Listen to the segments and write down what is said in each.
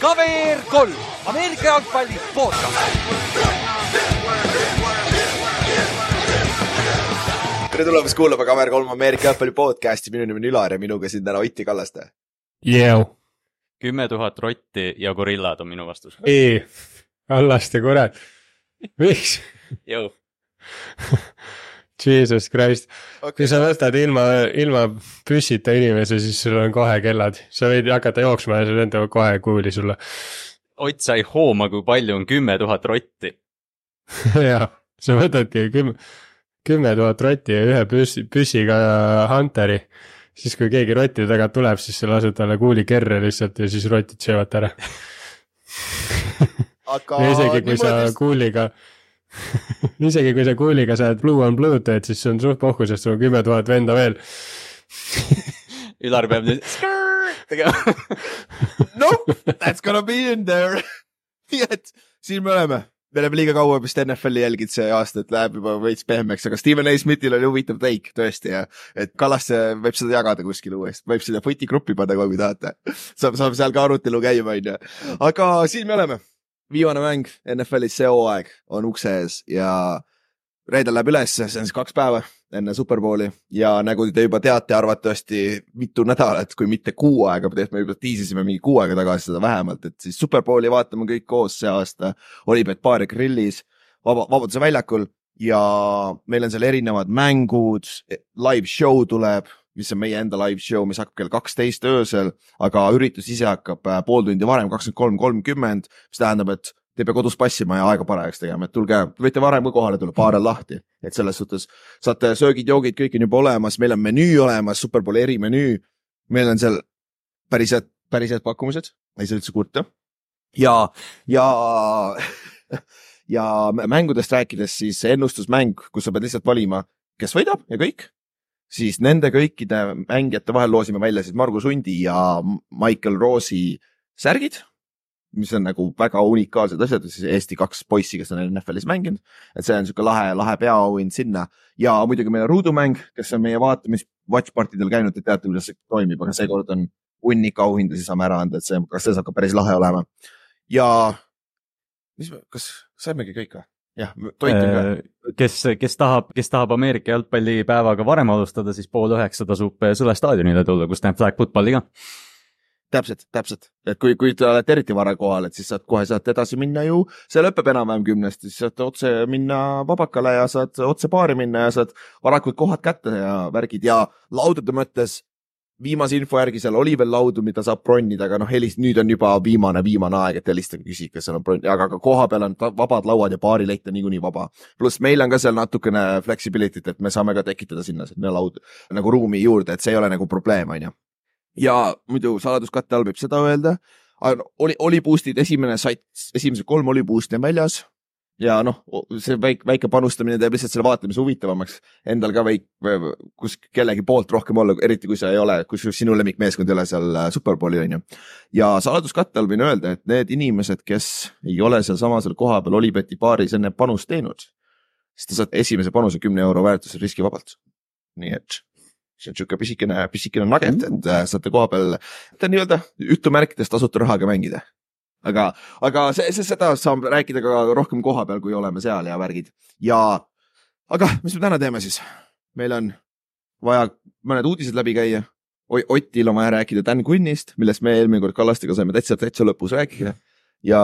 KVR kolm, Ameerika jalgpalli podcast. tere tulemast kuulama Kamer kolm Ameerika jalgpalli podcast'i, minu nimi on Ülar ja minuga siin täna Otti Kallaste. Jõu, kümme tuhat rotti ja gorillad on minu vastus. ei, Kallaste kurat, miks? jõu. Jesus Christ, okei kui sa võtad ilma, ilma püssita inimese, siis sul on kohe kellad, sa võid hakata jooksma ja see lendab kohe kuuli sulle. Ott sai hooma, kui palju on kümme tuhat rotti. ja sa võtadki kümme, kümme tuhat rotti ja ühe püssi, püssiga Hunteri. siis kui keegi roti tagant tuleb, siis sa lased talle kuuli kerre lihtsalt ja siis rotid söövad ta ära. aga isegi kui sa niimoodi, kuuliga, isegi kui sa kuuliga saad blue on blue teed, siis see on suht pohhu, sest sul on kümme tuhat venda veel. Ülar peab nüüd tegema. noh, that's gonna be in there. nii et siin me oleme, me oleme liiga kaua vist NFL-i jälginud see aasta, et läheb juba veits pehmeks, aga Steven A Smithil oli huvitav take tõesti ja et Kallaste võib seda jagada kuskil uuesti, võib sinna fotigruppi panna kohe, kui tahate. saab, saab seal ka arutelu käima, onju. aga siin me oleme, viimane mäng NFL-is see hooaeg on ukse ees ja reedel läheb üles, see on siis kaks päeva enne Superbowli ja nagu te juba teate arvatavasti mitu nädalat, kui mitte kuu aega, tegelikult me juba tiisisime mingi kuu aega tagasi seda vähemalt, et siis Superbowli vaatame kõik koos see aasta. Olipet Baar ja Grillis, vaba, Vabaduse väljakul ja meil on seal erinevad mängud, live show tuleb, mis on meie enda live show, mis hakkab kell kaksteist öösel, aga üritus ise hakkab äh, pool tundi varem, kakskümmend kolm, kolmkümmend, mis tähendab, et te ei pea kodus passima ja aega parajaks tegema, et tulge, võite varem ka kohale tulla, baar on lahti, et selles suhtes saate söögid-joogid, kõik on juba olemas, meil on menüü olemas, Superbowli erimenüü. meil on seal päris head, päris head pakkumised, ei saa üldse kurta. ja, ja, ja mängudest rääkides, siis ennustusmäng, kus sa pead lihtsalt valima, kes võidab ja kõik, siis nende kõikide mängijate vahel loosime välja siis Margus Hundi ja Michael Rose'i särgid mis on nagu väga unikaalsed asjad, siis Eesti kaks poissi, kes on NFL-is mänginud, et see on niisugune lahe, lahe peaauhind sinna ja muidugi meil on ruudumäng, kes on meie vaatamis watch party del käinud, te teate, kuidas see toimib, aga seekord on hunnik auhindasid saame ära anda, et see, kas see ka päris lahe olema. ja mis, kas saimegi kõik või? jah, toit on ka. Äh, kes, kes tahab, kes tahab Ameerika jalgpallipäevaga varem alustada, siis pool üheksa tasub Sõle staadionile tulla, kus näeb flag football'i ka. täpselt, täpselt, et kui, kui te olete eriti vara kohal, et siis saad kohe saate edasi minna ju, see lõpeb enam-vähem kümnest, siis saate otse minna vabakale ja saad otse baari minna ja saad varakult kohad kätte ja värgid ja laudade mõttes viimase info järgi seal oli veel laudu, mida saab bronnida, aga noh, helist nüüd on juba viimane, viimane aeg, et helistage, küsige, kas seal on bronn, aga ka koha peal on vabad lauad ja baarileht on niikuinii vaba. pluss meil on ka seal natukene flexibility't, et me saame ka tekitada sinna sinna laud nagu ruumi juurde, et see ei ole nagu probleem, onju ja muidu saladuskatte all võib seda öelda, oli, oli boost'id, esimene sait, esimesed kolm oli boost'i on väljas ja noh, see väike, väike panustamine teeb lihtsalt selle vaatamise huvitavamaks, endal ka veik-, kus kellegi poolt rohkem olla, eriti kui sa ei ole, kusjuures sinu lemmikmeeskond ei ole seal äh, Superbowli on ju. ja saladuskatte all võin öelda, et need inimesed, kes ei ole sealsamas seal kohapeal Olibeti baaris enne panust teinud, siis te saate esimese panuse kümne euro väärtuses riskivabalt. nii et see on sihuke pisikene, pisikene nugget, et äh, saate koha peal, ta nii-öelda jutumärkides tasuta rahaga mängida. aga, aga see, see, seda saab rääkida ka rohkem koha peal, kui oleme seal ja värgid. Ja, aga mis me täna teeme siis? meil on vaja mõned uudised läbi käia. Otil on vaja rääkida Dan Quinnist, millest me eelmine kord Kallastega saime täitsa, täitsa lõpus rääkida. Ja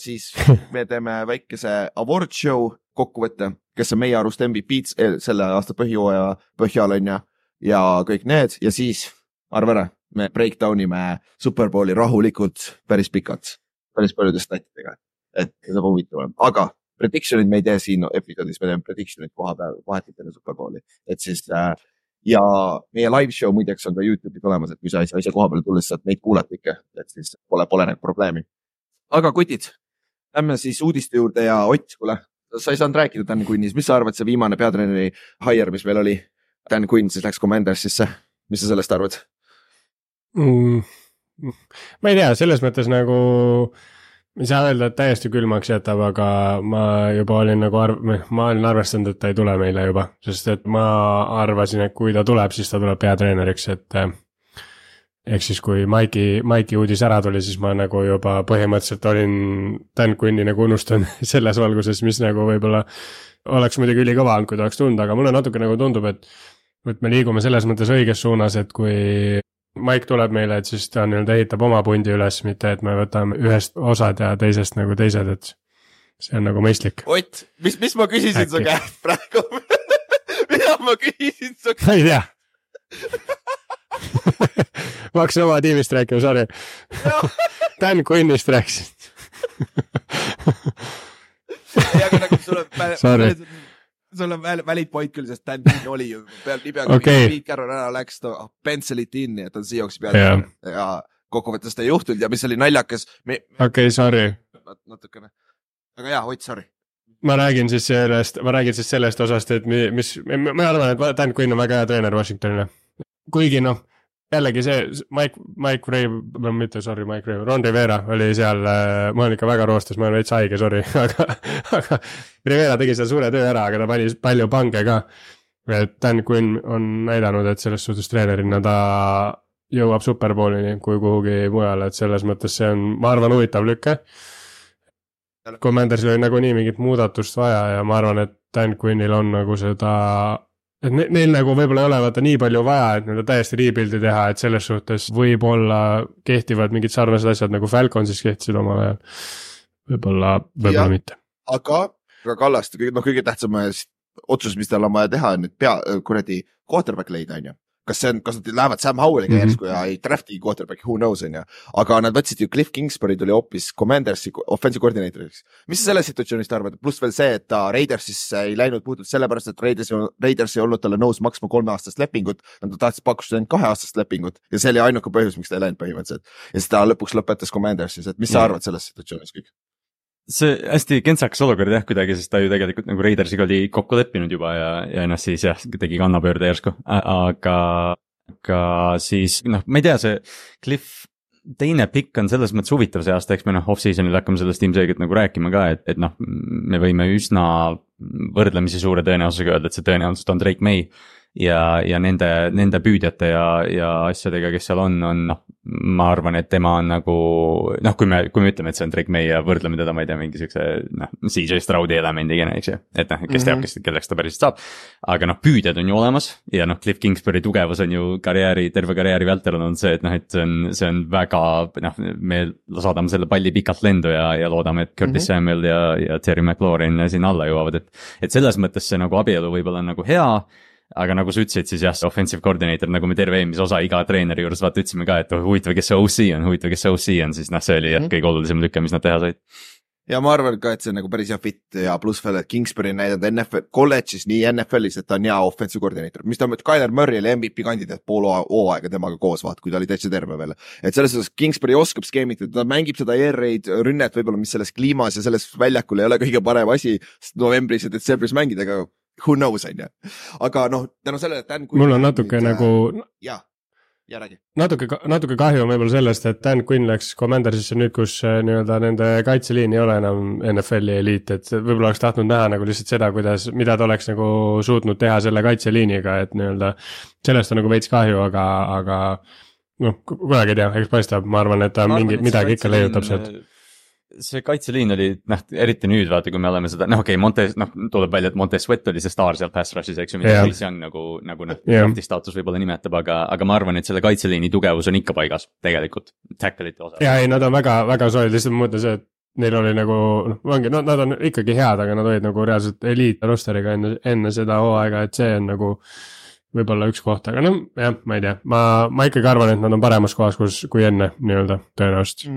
siis me teeme väikese award show kokkuvõtte, kes on meie arust MVP-d selle aasta põhjooaja põhjal on ju. Ja kõik need. Ja siis arva ära, me breakdown ime Superbowli rahulikult päris pikalt, päris paljude statidega, et see saab huvitavam, aga prediction'id me ei tee siin episoodis, me teeme prediction'id koha peal vahetult enne Superbowli, et siis äh, ja meie live show muideks on ka Youtube'is olemas, et kui sa ei saa ise koha peale tulla, siis saad meid kuulata ikka, et siis pole, pole nagu probleemi. aga kutid, lähme siis uudiste juurde ja Ott, kuule, sa ei saanud rääkida Dan Quinnist, mis sa arvad, see viimane peatreeneri hire, mis meil oli? Dan Quinn siis läks Commandersisse, mis sa sellest arvad? mm,. ma ei tea, selles mõttes nagu ei saa öelda, et täiesti külmaks jätab, aga ma juba olin nagu arv-, ma olin arvestanud, et ta ei tule meile juba, sest et ma arvasin, et kui ta tuleb, siis ta tuleb peatreeneriks, et äh, ehk siis, kui Maiki, Maiki uudis ära tuli, siis ma nagu juba põhimõtteliselt olin Dan Quinni nagu unustanud selles valguses, mis nagu võib-olla oleks muidugi ülikõva olnud, kui ta oleks tulnud, aga mulle natuke nagu tundub, et et me liigume selles mõttes õiges suunas, et kui Mike tuleb meile, et siis ta nii-öelda ehitab oma pundi üles, mitte et me võtame ühest osad ja teisest nagu teised, et see on nagu mõistlik. Ott, mis, mis ma küsisin su Äkki. käest praegu mida ma küsisin su käest? ma ei tea ma hakkasin oma tiimist rääkima, sorry. Dan Quinnist rääkisin. ei, aga nagu sul on sul on väl- valid point küll, sest Dan Quinn oli ju peal nipea, kui Okei. Pete Carroll ära läks, ta pentselit in, nii et on Seahawksi peale Jah. ja kokkuvõttes ta ei juhtunud ja mis oli naljakas, me okei okay,, sorry. natukene, aga jaa, Ott, sorry. ma räägin siis sellest, ma räägin siis sellest osast, et mi- mis, ma arvan, et Dan Quinn on väga hea treener Washingtonile. kuigi noh, jällegi see Mike, Mike Ray, mitte sorry, Mike Ray, Ron Rivera oli seal, ma olen ikka väga roostes, ma olen veits haige, sorry, aga, aga Rivera tegi seal suure töö ära, aga ta pani palju pange ka. et Dan Quinn on näidanud, et selles suhtes treenerina ta jõuab superbowlini kui kuhugi mujale, et selles mõttes see on, ma arvan, huvitav lüke. Commandersil oli nagunii mingit muudatust vaja ja ma arvan, et Dan Quinnil on nagu seda, et ne, neil nagu võib-olla ei ole vaata nii palju vaja, et nii-öelda täiesti rebuild'i teha, et selles suhtes võib-olla kehtivad mingid sarnased asjad nagu Falconsis kehtisid omal ajal. võib-olla, võib-olla mitte. aga, aga Kallaste, noh, kõige tähtsam otsus, mis tal on vaja teha, on nüüd pea, kuradi quarterback leida, on ju. Kas see on, kas nad lähevad Sam Howelliga Mhm. järsku ja ei draft'i quarterback'i, who knows, on ju. aga nad võtsid ju Cliff Kingsbury tuli hoopis Commandersi offensive koordineeriks. mis sa sellest situatsioonist arvad, pluss veel see, et ta Raidersisse ei läinud puhtalt sellepärast, et Raiders, Raiders ei olnud talle nõus maksma kolmeaastast lepingut. Nad tahtsid pakkuda ainult kaheaastast lepingut ja see oli ainuke põhjus, miks ta ei läinud põhimõtteliselt. ja siis ta lõpuks lõpetas Commandersis, et mis sa Jah. arvad sellest situatsioonist kõik? See hästi kentsakas olukord jah, kuidagi, sest ta ju tegelikult nagu Raidersiga oli kokku leppinud juba ja, ja noh, siis jah, tegi kannapöörde järsku, aga, aga siis noh, ma ei tea, see Cliff teine pikk on selles mõttes huvitav see aasta, eks me noh, off-season'il hakkame sellest ilmselgelt nagu rääkima ka, et, et noh, me võime üsna võrdlemisi suure tõenäosusega öelda, et see tõenäoliselt on Drake May. ja, ja nende, nende püüdjate ja, ja asjadega, kes seal on, on noh, ma arvan, et tema on nagu noh, kui me, kui me ütleme, et see on Drake May ja võrdleme teda, ma ei tea, mingi siukse noh, CJ Stroudi elemendiga, eks ju. et noh, kes mm -hmm. teab, kes, kelleks ta päriselt saab. aga noh, püüdjad on ju olemas ja noh, Cliff Kingsbury tugevus on ju karjääri, terve karjääri vältel on see, et noh, et see on, see on väga noh, me saadame selle palli pikalt lendu ja, ja loodame, et Curtis mm -hmm. Samuel ja, ja Terry McLaurin sinna alla jõuavad, et. et selles mõttes see nagu abielu võib-olla on nagu hea aga nagu sa ütlesid, siis jah, see offensive coordinator, nagu me terve eelmise osa iga treeneri juures vaata ütlesime ka, et oh, huvitav, kes see OC on, huvitav, kes see OC on, siis noh, see oli jah Mhm. kõige olulisem lüke, mis nad teha said. ja ma arvan ka, et see on nagu päris hea fit ja pluss veel, et Kingsbury on näidanud NFL, kolledžis nii NFL-is, et ta on hea offensive koordineeter, mis ta, Tyler Murray oli MVP kandidaat pool hoo- hooaega temaga koos, vaata, kui ta oli täitsa terve veel. et selles suhtes Kingsbury oskab skeemitada, ta mängib seda air raid rünnet võib-olla, mis selles kliimas ja selles väljakul ei ole kõige parem asi novembris ja detsembris mängida, aga who knows, on ju. aga noh, tänu sellele, et Dan. mul on natuke nagu, jah, ja räägi. natuke, natuke kahju on võib-olla sellest, et Dan Quinn läks Commandersisse nüüd, kus äh, nii-öelda nende kaitseliin ei ole enam NFL-i eliit, et võib-olla oleks tahtnud näha nagu lihtsalt seda, kuidas, mida ta oleks nagu suutnud teha selle kaitseliiniga, et nii-öelda sellest on nagu veits kahju, aga, aga noh, kunagi ei tea, eks paistab, ma arvan, et ta Ma arvan, mingi, et see midagi ikka leiutab sealt. See kaitseliin oli noh, eriti nüüd vaata, kui me oleme seda, noh okei okay,, Montes, noh tuleb välja, et Montes Sweat oli see staar seal pass rush'is, eks ju, mida Jah. Chase Young nagu, nagu noh Jah. draft'i staatus võib-olla nimetab, aga, aga ma arvan, et selle kaitseliini tugevus on ikka paigas tegelikult, tackle'ite osas. ja ei, nad on väga, väga soojad, lihtsalt ma mõtlen see, et neil oli nagu noh, ongi, no nad on ikkagi head, aga nad olid nagu reaalselt eliit roosteriga enne, enne seda hooaega, et see on nagu võib-olla üks koht, aga noh, jah, ma ei tea, ma, ma ikkagi arvan, et nad on paremas kohas, kus, kui enne nii-öelda tõenäoliselt.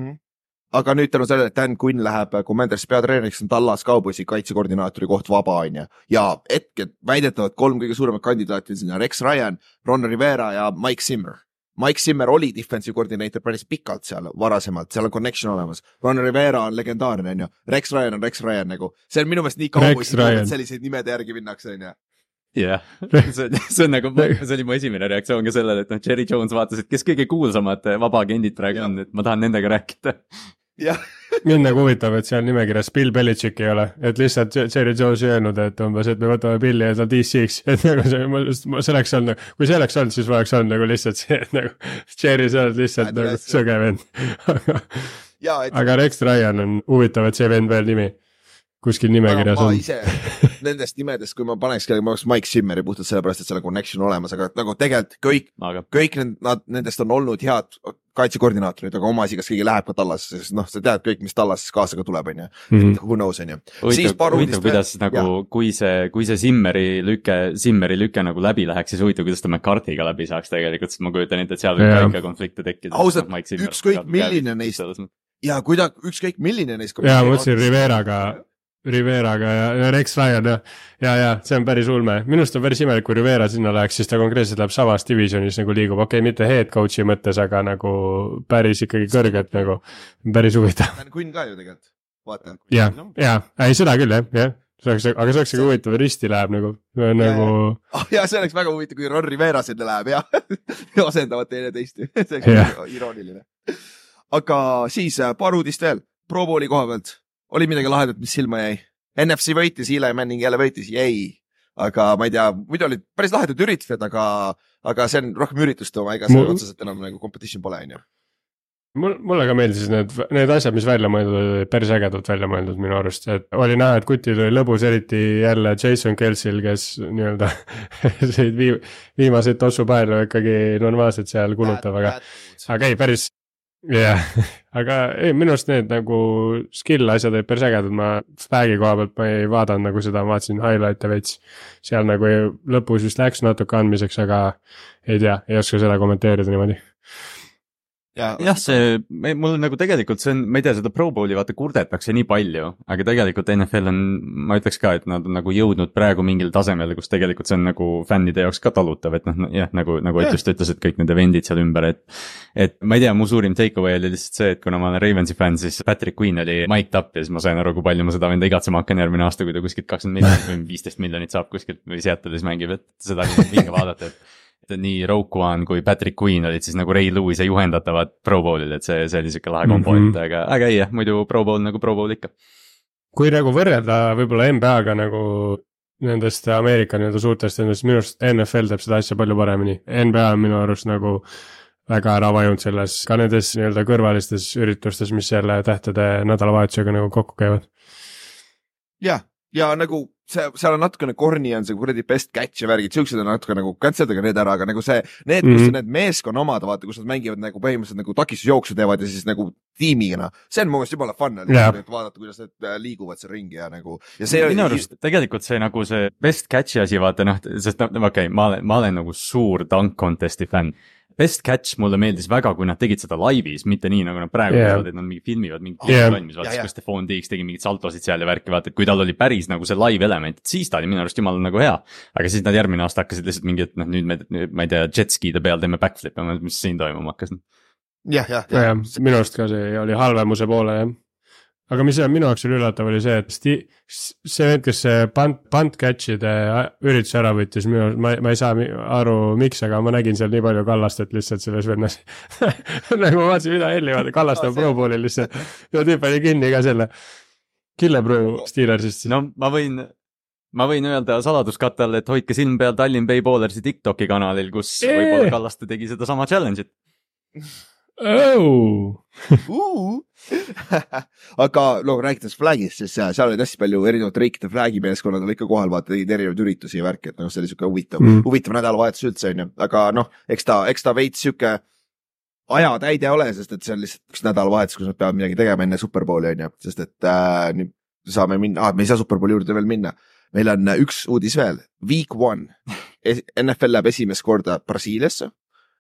Aga nüüd tänu sellele, et Dan Quinn läheb Commandersi peatreeneriks, on Tallas Cowboysi kaitsekoordinaatori koht vaba, on ju. ja hetkel väidetavalt kolm kõige suuremat kandidaati on sinna Rex Ryan, Ron Rivera ja Mike Zimmer. Mike Zimmer oli defensive koordineeter päris pikalt seal varasemalt, seal on connection olemas. Ron Rivera on legendaarne, on ju. Rex Ryan on Rex Ryan nagu, see on minu meelest nii Rex Ryan. Cowboysi, selliseid nimede järgi minnakse, on ju. jah, see, see on nagu, see oli mu esimene reaktsioon ka sellele, et noh, Cherry Jones vaatas, et kes kõige kuulsamad vabaagendid praegu on, et ma tahan nendega rääkida. Mind nagu huvitab, et seal nimekirjas Bill Belichik ei ole, et lihtsalt Jerry Jones ei öelnud, et umbes, et me võtame Billi ja ta DC-ks, et nagu see, ma, see oleks olnud, kui see oleks olnud, siis ma oleks olnud nagu lihtsalt see, et nagu Jerry, sa oled lihtsalt Näed nagu sõge vend. ja et aga Rex Ryan on huvitav, et see vend veel nimi kuskil nimekirjas ma on. nendest nimedest, kui ma paneks kellegi, ma oleks Mike Simmeri puhtalt sellepärast, et seal on connection olemas, aga nagu tegelikult kõik, aga kõik need, nad, nendest on olnud head kaitsekoordinaatorid, aga oma asi, kas keegi läheb ka Tallasesse, sest noh, sa tead kõik, mis Tallasest kaasa ka tuleb, on ju. Mhm. Who knows, on ju. Siis huvitav, kuidas veel. nagu, kui see, kui see Simmeri lüke, Simmeri lüke nagu läbi läheks, siis huvitav, kuidas ta McCarthy'ga läbi saaks tegelikult, sest ma kujutan ette, et seal võib ka ikka konflikte tekkida. Ausalt, ükskõik milline neist- ja kui ta, ükskõik milline neist. jaa, ma mõtlesin. Riveraga, Riveraga ja, ja Rex Ryan ja, ja, ja see on päris ulme. minu arust on päris imelik, kui Rivera sinna läheks, siis ta konkreetselt läheb samas divisionis nagu liigub, okei okay,, mitte head coach'i mõttes, aga nagu päris ikkagi kõrgelt nagu, päris huvitav. Quinn ka ju tegelikult, vaata. jah, ja, ei seda küll jah, jah. see oleks, aga see oleks nagu huvitav, risti läheb nagu, nagu ah,. ja see oleks väga huvitav, kui Ron Rivera sinna läheb ja asendavad teineteist. see oleks irooniline. aga siis äh, paar uudist veel Pro Bowli koha pealt. Oli midagi lahedat, mis silma jäi? NFC võitis, Eli Manning jälle võitis, jäi. aga ma ei tea, muidu olid päris lahedad üritused, aga, aga see on rohkem ürituste oma, ega see Mul- otseselt enam nagu competition pole, on ju. mul, mulle ka meeldisid need, need asjad, mis välja mõeldud olid päris ägedalt välja mõeldud minu arust, et oli näha, et kutil oli lõbus, eriti jälle Jason Kelsil, kes nii-öelda viimaseid tossupaelu ikkagi normaalselt seal kulutab, aga, aga ei, päris, jah, aga ei, minu arust need nagu skill asjad olid päris ägedad, ma flag'i koha pealt ma ei vaadanud nagu seda, ma vaatasin highlight'e veits. seal nagu lõpus vist läks natuke andmiseks, aga ei tea, ei oska seda kommenteerida niimoodi. jah, see, mul nagu tegelikult see on, ma ei tea, seda Pro Bowli vaata kurdetakse nii palju, aga tegelikult NFL on, ma ütleks ka, et nad on nagu jõudnud praegu mingile tasemele, kus tegelikult see on nagu fännide jaoks ka talutav, et noh, jah, nagu, nagu Ott just ütles, et kõik need event'id seal ümber, et et ma ei tea, mu suurim take away oli lihtsalt see, et kuna ma olen Ravensi fänn, siis Patrick Queen oli mic'd up ja siis ma sain aru, kui palju ma seda venda igatsema hakkan järgmine aasta, kui ta kuskilt kakskümmend miljonit või viisteist miljonit saab kuskilt või Seattle'is mängib, et seda oli vinge vaadata, et et nii Rogue One kui Patrick Queen olid siis nagu Ray Lewis'e juhendatavad Pro Bowlil, et see, see oli siuke lahe kombo mm. -hmm. aga, aga ei jah, muidu Pro Bowl nagu Pro Bowl ikka. kui nagu võrrelda võib-olla NBA-ga nagu nendest Ameerika nii-öelda suurtest nendest, minu arust NFL teeb seda asja palju paremini. NBA on minu arust nagu väga ära vajunud selles, ka nendes nii-öelda kõrvalistes üritustes, mis selle tähtede nädalavahetusega nagu kokku käivad. jah, ja nagu see, seal on natukene corny on see kuradi best catch ja värgid, siuksed on natuke nagu canceldage need ära, aga nagu see, need mm, -hmm. kus Mhm. need meeskonna omad, vaata, kus nad mängivad nagu põhimõtteliselt nagu takistusjooksu teevad ja siis nagu tiimina, see on mu meelest jumala fun yeah. vaadata, kuidas need äh, liiguvad seal ringi ja nagu minu arust tegelikult see nagu see best catch'i asi, vaata noh, sest noh, okei okay,, ma olen, ma olen nagu suur dunk contest'i fänn. Best catch mulle meeldis väga, kui nad tegid seda laivis, mitte nii nagu nad praegu Jah. teevad, et nad mingi filmivad mingi yeah. valmis, vaata Ja, ja. siis kas Stephon Diggs tegi mingeid saltosid seal ja värki, vaata, et kui tal oli päris nagu see live element, siis ta oli minu arust jumala nagu hea. aga siis nad järgmine aasta hakkasid lihtsalt mingi, et noh, nüüd me, ma ei tea, jetski'de peal teeme backflip'e, mis siin toimuma hakkas. jah, jah, jah jah, minu arust ka see oli halvemuse poole jah. Aga mis minu jaoks oli üllatav, oli see, et sti-, see vend, kes see punt, punt catch'ide ürituse ära võttis, minu ma, ma ei saa aru, miks, aga ma nägin seal nii palju Kallastet lihtsalt selles vennas. nagu ma vaatasin, mida Helli vaatab, Kallaste on Pro Bowlil lihtsalt ja tüüp pani kinni ka selle. Killebrew Steelersist. no ma võin, ma võin öelda saladuskatte all, et hoidke silm peal Tallinn Bay Ballersi Tiktoki kanalil, kus Ee. võib-olla Kallaste tegi sedasama challenge'it. oh.. aga no rääkides flag'ist, siis äh, seal oli hästi palju erinevate riikide flag'i meeskonnad olid ikka kohal, vaata tegid erinevaid üritusi ja värki, et noh, see oli siuke huvitav mm. Huvitav nädalavahetus üldse onju, aga noh, eks ta, eks ta veits siuke ajatäide ole, sest et see on lihtsalt üks nädalavahetus, kus nad peavad midagi tegema enne Superbowli onju, sest et äh, nüüd saame minna ah,, me ei saa Superbowli juurde veel minna. meil on üks uudis veel, week one, NFL läheb esimest korda Brasiiliasse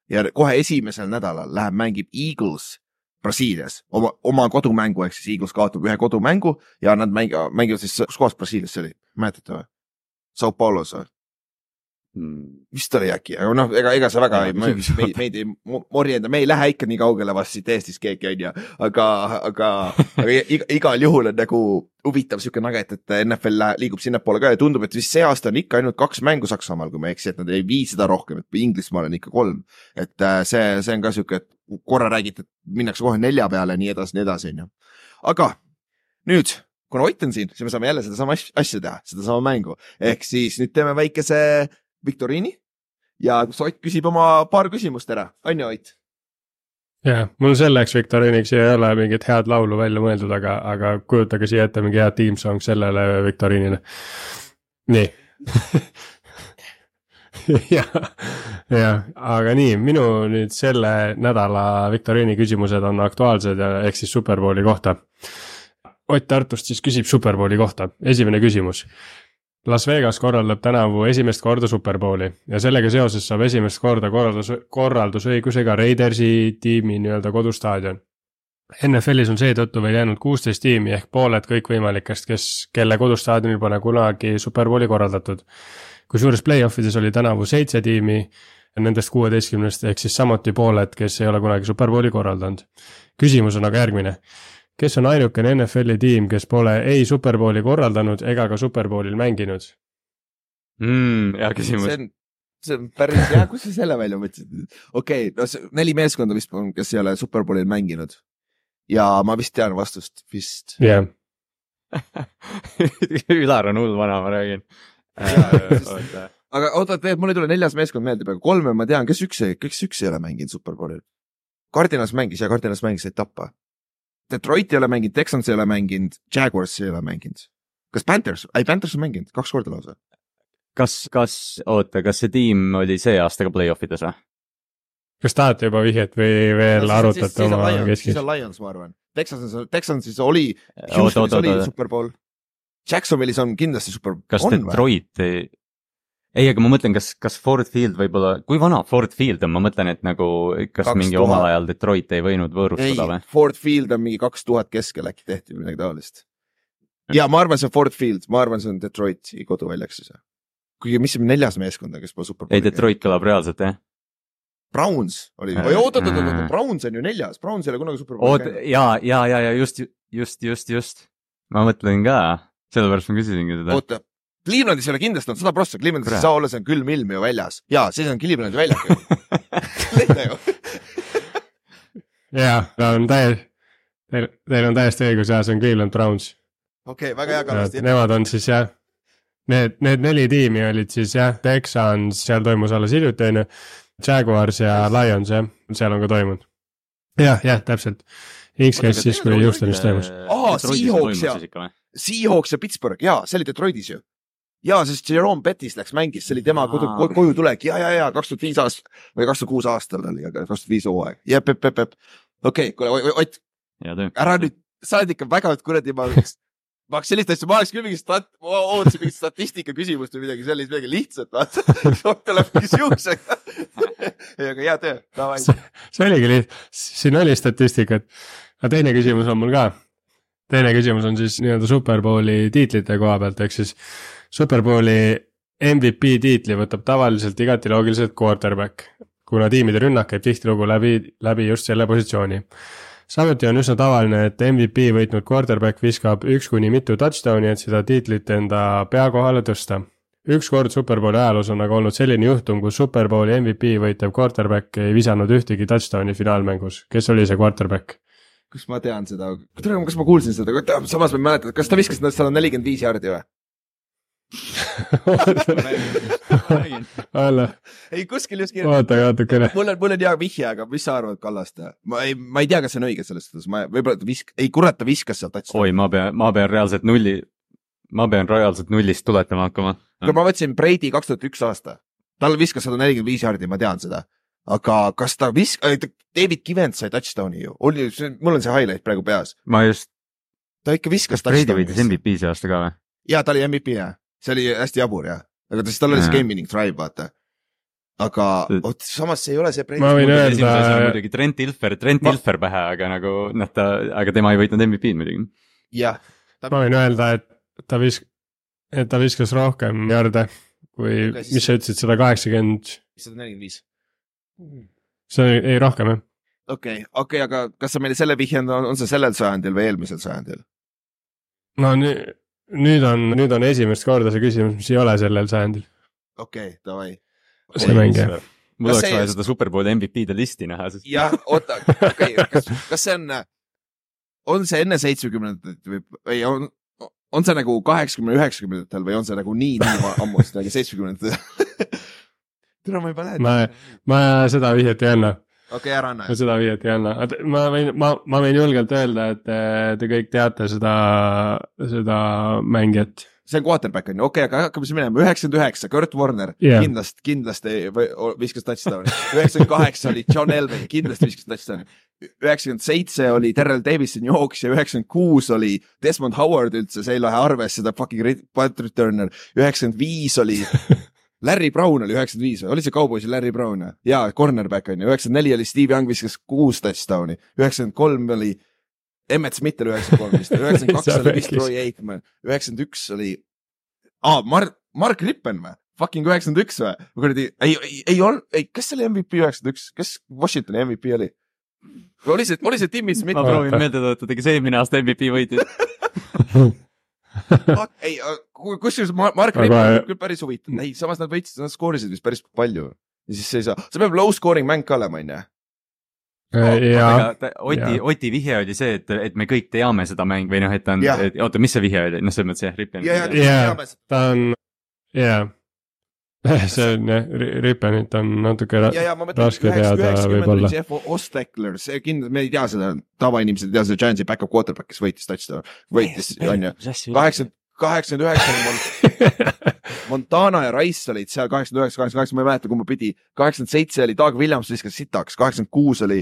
ja kohe esimesel nädalal läheb, mängib Eagles Brasiilias oma, oma kodumängu, ehk siis Eagles kaotab ühe kodumängu ja nad mängivad, mängivad siis, kus kohas Brasiilias see oli, mäletate või? Sao Paulos või? Vist oli äkki, aga noh, ega, ega see väga Jaa, ei, meid, küsimus. meid ei morjenda, me ei lähe ikka nii kaugele vast siit Eestist keegi on ju, aga, aga, aga iga, igal juhul on nagu huvitav sihuke nugget, et NFL liigub sinnapoole ka ja tundub, et vist see aasta on ikka ainult kaks mängu Saksamaal, kui ma ei eksi, et nad ei vii seda rohkem, et Inglismaal on ikka kolm. et äh, see, see on ka sihuke, et korra räägiti, et minnakse kohe nelja peale, nii edasi, nii edasi, on ju. aga nüüd, kuna Ott on siin, siis me saame jälle sedasama as- asja teha, sedasama mängu, ehk siis nüüd teeme väikese viktoriini ja kus Ott küsib oma paar küsimust ära, on ju Ott? jah, mul selleks viktoriiniks ei ole mingit head laulu välja mõeldud, aga, aga kujutage siia ette mingi hea tiimsong sellele viktoriinile. nii. jah, jah, aga nii, minu nüüd selle nädala viktoriini küsimused on aktuaalsed ja ehk siis Superbowli kohta. Ott Tartust siis küsib Superbowli kohta, esimene küsimus Las Vegas korraldab tänavu esimest korda Superbowli ja sellega seoses saab esimest korda korraldus, korraldusõiguse ka Raidersi tiimi nii-öelda kodustaadion. NFL-is on seetõttu veel jäänud kuusteist tiimi ehk pooled kõikvõimalikest, kes, kelle kodustaadionil pole kunagi Superbowli korraldatud. kusjuures play-off ides oli tänavu seitse tiimi nendest kuueteistkümnest ehk siis samuti pooled, kes ei ole kunagi Superbowli korraldanud. küsimus on aga järgmine kes on ainukene NFL-i tiim, kes pole ei Superbowli korraldanud ega ka Superbowlil mänginud? mm,. hea küsimus see. on, see on päris hea, kust sa selle välja mõtlesid? okei okay,, no see neli meeskonda vist on, kes ei ole Superbowlil mänginud. ja ma vist tean vastust, vist. jah, Ülar on hull vana, ma räägin. aga oota, tegelikult mul ei tule neljas meeskond meelde praegu, kolme ma tean, kes üks, kes üks ei ole mänginud Superbowlil? Cardinals mängis ja Cardinals mängis, said tappa. Detroit ei ole mänginud, Texans ei ole mänginud, Jaguars ei ole mänginud. kas Panthers, ei Panthers on mänginud kaks korda lausa. kas, kas, oota, kas see tiim oli see aasta ka play-off ides või? kas tahate juba vihjet või veel arutate oma siis keskis? on Lions, ma arvan. Texansis, Texansis oli, Houstonis oli Superbowl. Jacksonvilis on kindlasti Super, kas? Detroit ei, ei, aga ma mõtlen, kas, kas Ford Field võib-olla, kui vana Ford Field on, ma mõtlen, et nagu kas 2000. mingi omal ajal Detroit ei võinud võõrustada või?, Ford Field on mingi kaks tuhat keskel äkki tehti või midagi taolist. ja ma arvan, see on Ford Field, ma arvan, see on Detroiti koduväljaks siis. kuigi, mis see neljas meeskond on, kes pole Superbowli ei, Detroit kõlab reaalselt jah. Browns oli, Äh, oi oot, oot, oot, oot, äh. Browns on ju neljas, Browns ei ole kunagi Superbowli oot, ja, ja, ja, ja just, just, just, just. ma mõtlen ka, sellepärast ma küsisingi seda. oota, Clevelandis ei ole kindlasti olnud sada prossa, Clevelandis ei saa olla, see on külm ilm ju väljas ja siis on Clevelandi väljak ju. jaa, ta on täiesti, teil, teil on täiesti õigus ja see on Cleveland Browns. okei, väga hea Kallasti. Nemad on siis jah, need, need neli tiimi olid siis jah, Texans, seal toimus alles hiljuti on ju, Jaguars ja Lions jah, seal on ka toimunud. jah, jah, täpselt. X käis siis, kui Houstonis toimus. Aa, Seahawks ja- Seahawks ja Pittsburgh ja see oli Detroitis ju. Ja sest Jerome Bettis läks mängis, see oli tema kodu, koju tulek ja, ja, ja kaks tuhat viis aasta või kaks tuhat kuus aastal oli, aga kaks tuhat viis hooaeg. jep, jep, jep, jep. okei, kuule Ott, ära nüüd, sa oled ikka väga kuradi, ma, ma oleks sellist asja, ma oleks küll mingi stat-, ma ootasin mingit statistika küsimust või midagi sellist, midagi lihtsat, vaata. Tuleb mingi siuksega. ei, aga hea töö, davai. see oligi liht-, siin oli statistikat. aga teine küsimus on mul ka. teine küsimus on siis nii-öelda Superbowli tiitlite koha pealt, ehk siis Superbowli MVP tiitli võtab tavaliselt igati loogiliselt quarterback, kuna tiimide rünnak käib tihtilugu läbi, läbi just selle positsiooni. samuti on üsna tavaline, et MVP võitnud quarterback viskab üks kuni mitu touchdown'i, et seda tiitlit enda pea kohale tõsta ükskord Superbowli ajaloos on aga olnud selline juhtum, kus Superbowli MVP võitev quarterback ei visanud ühtegi touchdown'i finaalmängus. kes oli see quarterback? kas ma tean seda, kas ma kuulsin seda, samas ma ei mäleta, kas ta viskas sada nelikümmend viis jaardi või? ei, kuskil just kirjas. oota natukene. mul on, mul on hea vihje, aga mis sa arvad Kallaste? ma ei, ma ei tea, kas see on õige selles suhtes, ma võib-olla ta visk-, ei kurat, ta viskas sealt touchdown'i. oi, ma pean, ma pean reaalselt nulli, ma pean reaalselt nullist tuletama hakkama. kui ma võtsin Brady kaks tuhat üks aasta, tal viskas sada nelikümmend viis jaardi, ma tean seda. aga kas ta visk-, David Kivens sai touchdown'i ju, oli, mul on see highlight praegu peas, ma just, ta ikka viskas Brady võitis touchdown'i. MVP see aasta ka või? ja ta oli MVP jah, see oli hästi jabur jah, aga ta siis tal oli see game winning drive, vaata. aga vot samas see ei ole see. Ma võin öelda- muidugi Trent Ilfer, Trent Ma- Ilfer pähe, aga nagu noh, ta, aga tema ei võitnud MVP-d muidugi. jah, ma võin öelda, et ta vis-, et ta viskas rohkem jarde kui siis- mis sa ütlesid, sada kaheksakümmend, sada nelikümmend viis. see oli, ei rohkem jah. okei, okei, aga kas sa meile selle vihjanud, on see sellel sajandil või eelmisel sajandil? no nüüd, nüüd on, nüüd on esimest korda see küsimus, mis ei ole sellel sajandil. okei okay,, davai. see mäng jah. mul oleks vaja seda Superbowli MVP-de listi näha, sest jah, oota, okei okay,, kas, kas see on, on see enne seitsmekümnendat või, või on, on see nagu kaheksakümne, üheksakümnendatel või on see nagu nii, nii ammu seda, seitsmekümnendatel? tere, ma ei mäleta. ma, ma seda vihjet ei anna, okei, ära anna ma. seda vihjet ei anna, ma võin, ma, ma võin julgelt öelda, et te, te kõik teate seda, seda mängijat. see on quarterback on ju, okei okay,, aga hakkame siis minema, üheksakümmend üheksa, Kurt Warner yeah., kindlasti, kindlasti viskas touchdown'i. üheksakümmend kaheksa oli John Elway, kindlasti viskas touchdown'i. üheksakümmend seitse oli Terrel Davison jooksja, üheksakümmend kuus oli Desmond Howard üldse, see ei lähe arvesse, ta fucking punt returner. üheksakümmend viis oli Larry Brown oli üheksakümmend viis, oli see kauboisi Larry Brown või? jaa, cornerback on ju, üheksakümmend neli oli Steve Young viskas kuus touchdown'i, üheksakümmend kolm oli Emmet Smith oli üheksakümmend kolm vist, üheksakümmend kaks oli vist. Troy Aikman, üheksakümmend üks oli aa, Mark, Mark Rippen või? Fucking üheksakümmend üks või? kuradi, ei, ei, ei olnud, ei, kes selle MVP üheksakümmend üks, kes Washingtoni MVP oli? oli see, oli see Timmy Smith ma? proovin meelde tuletada, kes eelmine aasta MVP võitis. ei, kusjuures Mar- Mark Rippen on küll päris huvitav, ei, samas nad võitsid, nad skoorisid vist päris palju. ja siis see ei saa, see peab low scoring mäng ka olema, onju. ja, Oti Oti vihje oli see, et, et me kõik teame seda mängu või noh, et ta on oota, mis see vihje oli, noh, selles mõttes jah, Ripien. ja, ja, ja, ta on, jaa. see on jah, Rippenit on natuke ra- ja, ja ma mõtlen, raske teada võib-olla. Jeff Ostekler, see kindlasti, me ei tea seda, tavainimesed ei tea seda Giantsi back-up quarterback, kes võitis touchdown, võitis, onju. kaheksakümmend, kaheksakümmend üheksa Montana ja Rice olid seal kaheksakümmend üheksa, kaheksakümmend kaheksa, ma ei mäleta, kumba pidi. kaheksakümmend seitse oli Doug Williams viskas sitaks, kaheksakümmend kuus oli.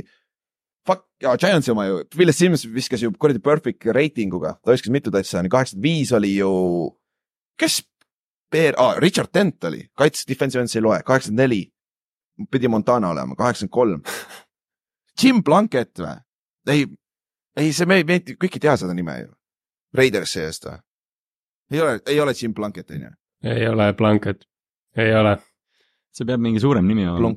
Fuck, Giantsi oma ju, Phil Sims viskas ju kuradi perfect reitinguga, ta viskas mitu touchdown'i, kaheksakümmend viis oli ju, kes? Bear ah,, Richard Dent oli, kaitses defensive end'i ei loe, kaheksakümmend neli pidi Montana olema, kaheksakümmend kolm. Jim Plunkett või? ei, ei see me, me kõik ei tea seda nime ju. Raidersi eest või? ei ole, ei ole Jim Plunkett on ju? ei ole Blanket, ei ole. see peab mingi suurem nimi olema.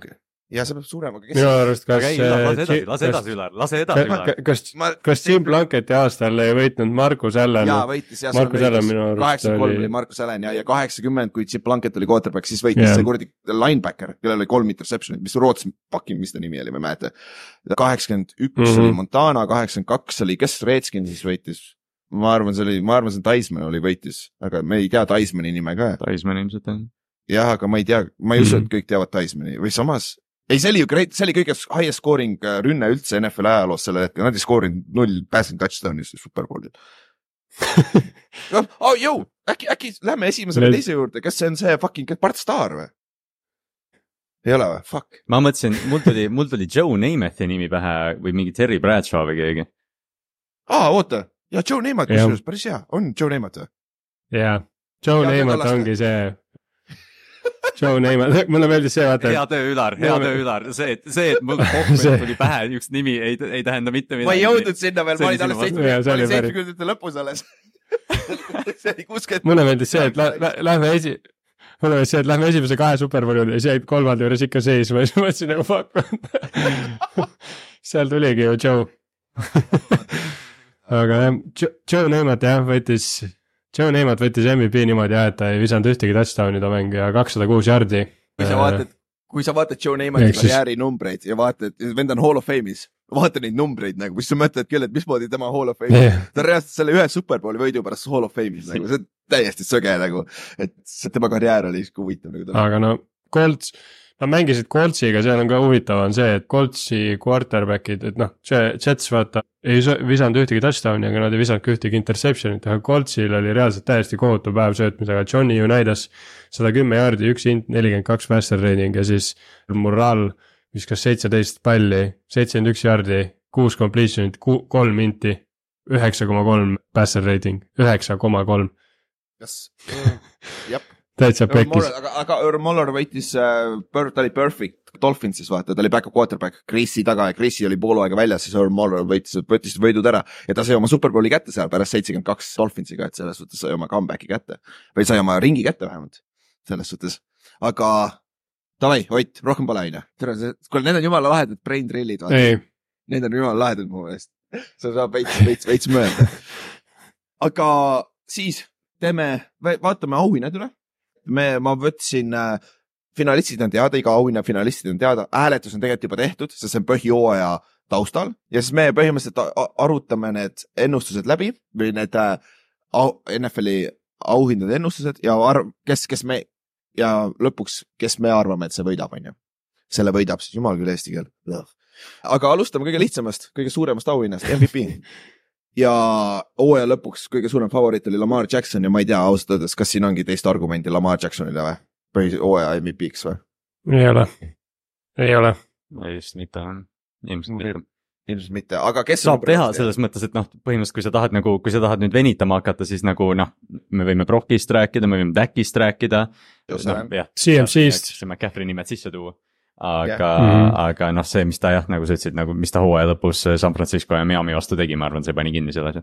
Ja see peab surema, aga minu kes? arust, kas lase edasi, lase edasi, Ülar, lase edasi, Ülar. kas, ma, kas Jim Blanketi aastal ei võitnud Markus Allan? jaa võitis ja. Markus Allan minu arust kaheksakümmend kolm oli- Markus Allan ja, ja kaheksakümmend, kui Jim Plunkett oli quarterback, siis võitis Jah. see kuradi linebacker, kellel oli kolm interception'it, mis Rootsi, fucking, mis ta nimi oli, ma ei mäleta. kaheksakümmend üks Mhm. oli Montana, kaheksakümmend kaks oli, kes Redskins võitis? ma arvan, see oli, ma arvan, see Taisman oli võitis, aga me ei tea Taismani nime ka Taisman ilmselt on. jah, aga ma ei tea, ma ei usu, et Mhm. kõik teavad Taismani või samas. ei, see oli ju see oli kõige highest scoring äh, rünne üldse NFL ajaloos sellel hetkel, nad ei skoorinud null passing touchdown'i superbowlil. oh jõu, äkki, äkki lähme esimese või teise juurde, kas see on see fucking Bart Starr või? ei ole või, fuck. ma mõtlesin, mul tuli, mul tuli Joe Namathi nimi pähe või mingi Terry Bradshaw või keegi. aa, oota, ja Joe Namath, kusjuures päris hea, on Joe Namath või? jaa, Joe Ja Namath ongi see. Joe Namath, mulle meeldis see, vaata hea, töö, Ülar, hea töö, Ülar, see, et see, et mul See- tuli pähe üks nimi, ei, ei tähenda mitte midagi. ma ei jõudnud sinna veel, See ma oli olin alles see seitsmekümnendate lõpus alles. see oli kuuskümmend. mulle meeldis see, et lä-, lä-, lähme esi-, mulle meeldis see, et lähme esimese kahe juurde ja siis jäid kolmanda juures ikka seisma ja siis ma mõtlesin nagu fuck. seal tuligi ju Joe. aga jah, Joe Namath jah võttis, Joe Namath võttis MVP niimoodi jah, et ta ei visanud ühtegi touchdown'i ta mäng ja kakssada kuus jardi. kui sa vaatad, kui sa vaatad Joe siis- karjääri numbreid ja vaatad, vend on hall of fame'is, vaata neid numbreid nagu, siis sa mõtled küll, et mismoodi tema hall of fame'is, ta on reaalselt selle ühe superbowli võidu pärast hall of fame'is nagu, see on täiesti sõge nagu, et see tema karjäär oli sihuke huvitav nagu ta. aga no Colts, nad mängisid Coltsiga, seal on ka huvitav on see, et Coltsi quarterback'id, et noh, Jets vaata ei sa- visanud ühtegi touchdown'i, aga nad ei visanud ka ühtegi interception'it, aga Coltsil oli reaalselt täiesti kohutav päev söötmisega, Johnny Unitas sada kümme jaardi, üks int, nelikümmend kaks passer rating ja siis Mural viskas seitseteist palli, seitsekümmend üks jaardi, kuus completion'it, kolm inti, üheksa koma kolm passer rating, üheksa koma kolm, kas, jah. täitsa pekkis. aga, aga Earl Muller võitis äh,, ta oli perfect Dolphinsis vaata, ta oli back-up quarterback Chris'i taga ja Chris'i oli pool aega väljas, siis Earl Muller võitis, võttis võidud ära ja ta sai oma superbowli kätte seal pärast seitsekümmend kaks Dolphinsiga, et selles suhtes sai oma comeback'i kätte või sai oma ringi kätte vähemalt. selles suhtes, aga davai, Ott, rohkem pole onju. tere, kuule need on jumala lahedad brain drill'id, ei, need on jumala lahedad mu meelest. sa saad veits, veits, veits mõelda. aga siis teeme, vaatame auhinnad üle. me, ma võtsin äh, finalistid on teada, iga auhinna finalistid on teada, hääletus on tegelikult juba tehtud, sest see on põhjooaja taustal ja siis me põhimõtteliselt arutame need ennustused läbi või need äh, au- NFL-i auhindade ennustused ja arv-, kes, kes me ja lõpuks, kes me arvame, et see võidab, onju. selle võidab siis, jumal küll eesti keel. aga alustame kõige lihtsamast, kõige suuremast auhinnast, MVP. ja hooaja lõpuks kõige suurem favoriit oli Lamar Jackson ja ma ei tea ausalt öeldes, kas siin ongi teist argumenti Lamar Jacksonile või? põhi, hooaja MVP-ks või? ei ole, ei ole. just mitte, ilmselt mitte. ilmselt mitte, aga kes saab teha selles mõttes, et noh, põhimõtteliselt kui sa tahad nagu, kui sa tahad nüüd venitama hakata, siis nagu noh, me võime Brockist rääkida, me võime Dakist rääkida. noh, jah. CMC-st. see McCaffrey nimed sisse tuua. aga Jah. Mhm. yeah., aga noh, see, mis ta jah, nagu sa ütlesid, nagu mis ta hooaja lõpus San Francisco ja Miami vastu tegi, ma arvan, see pani kinni selle asja.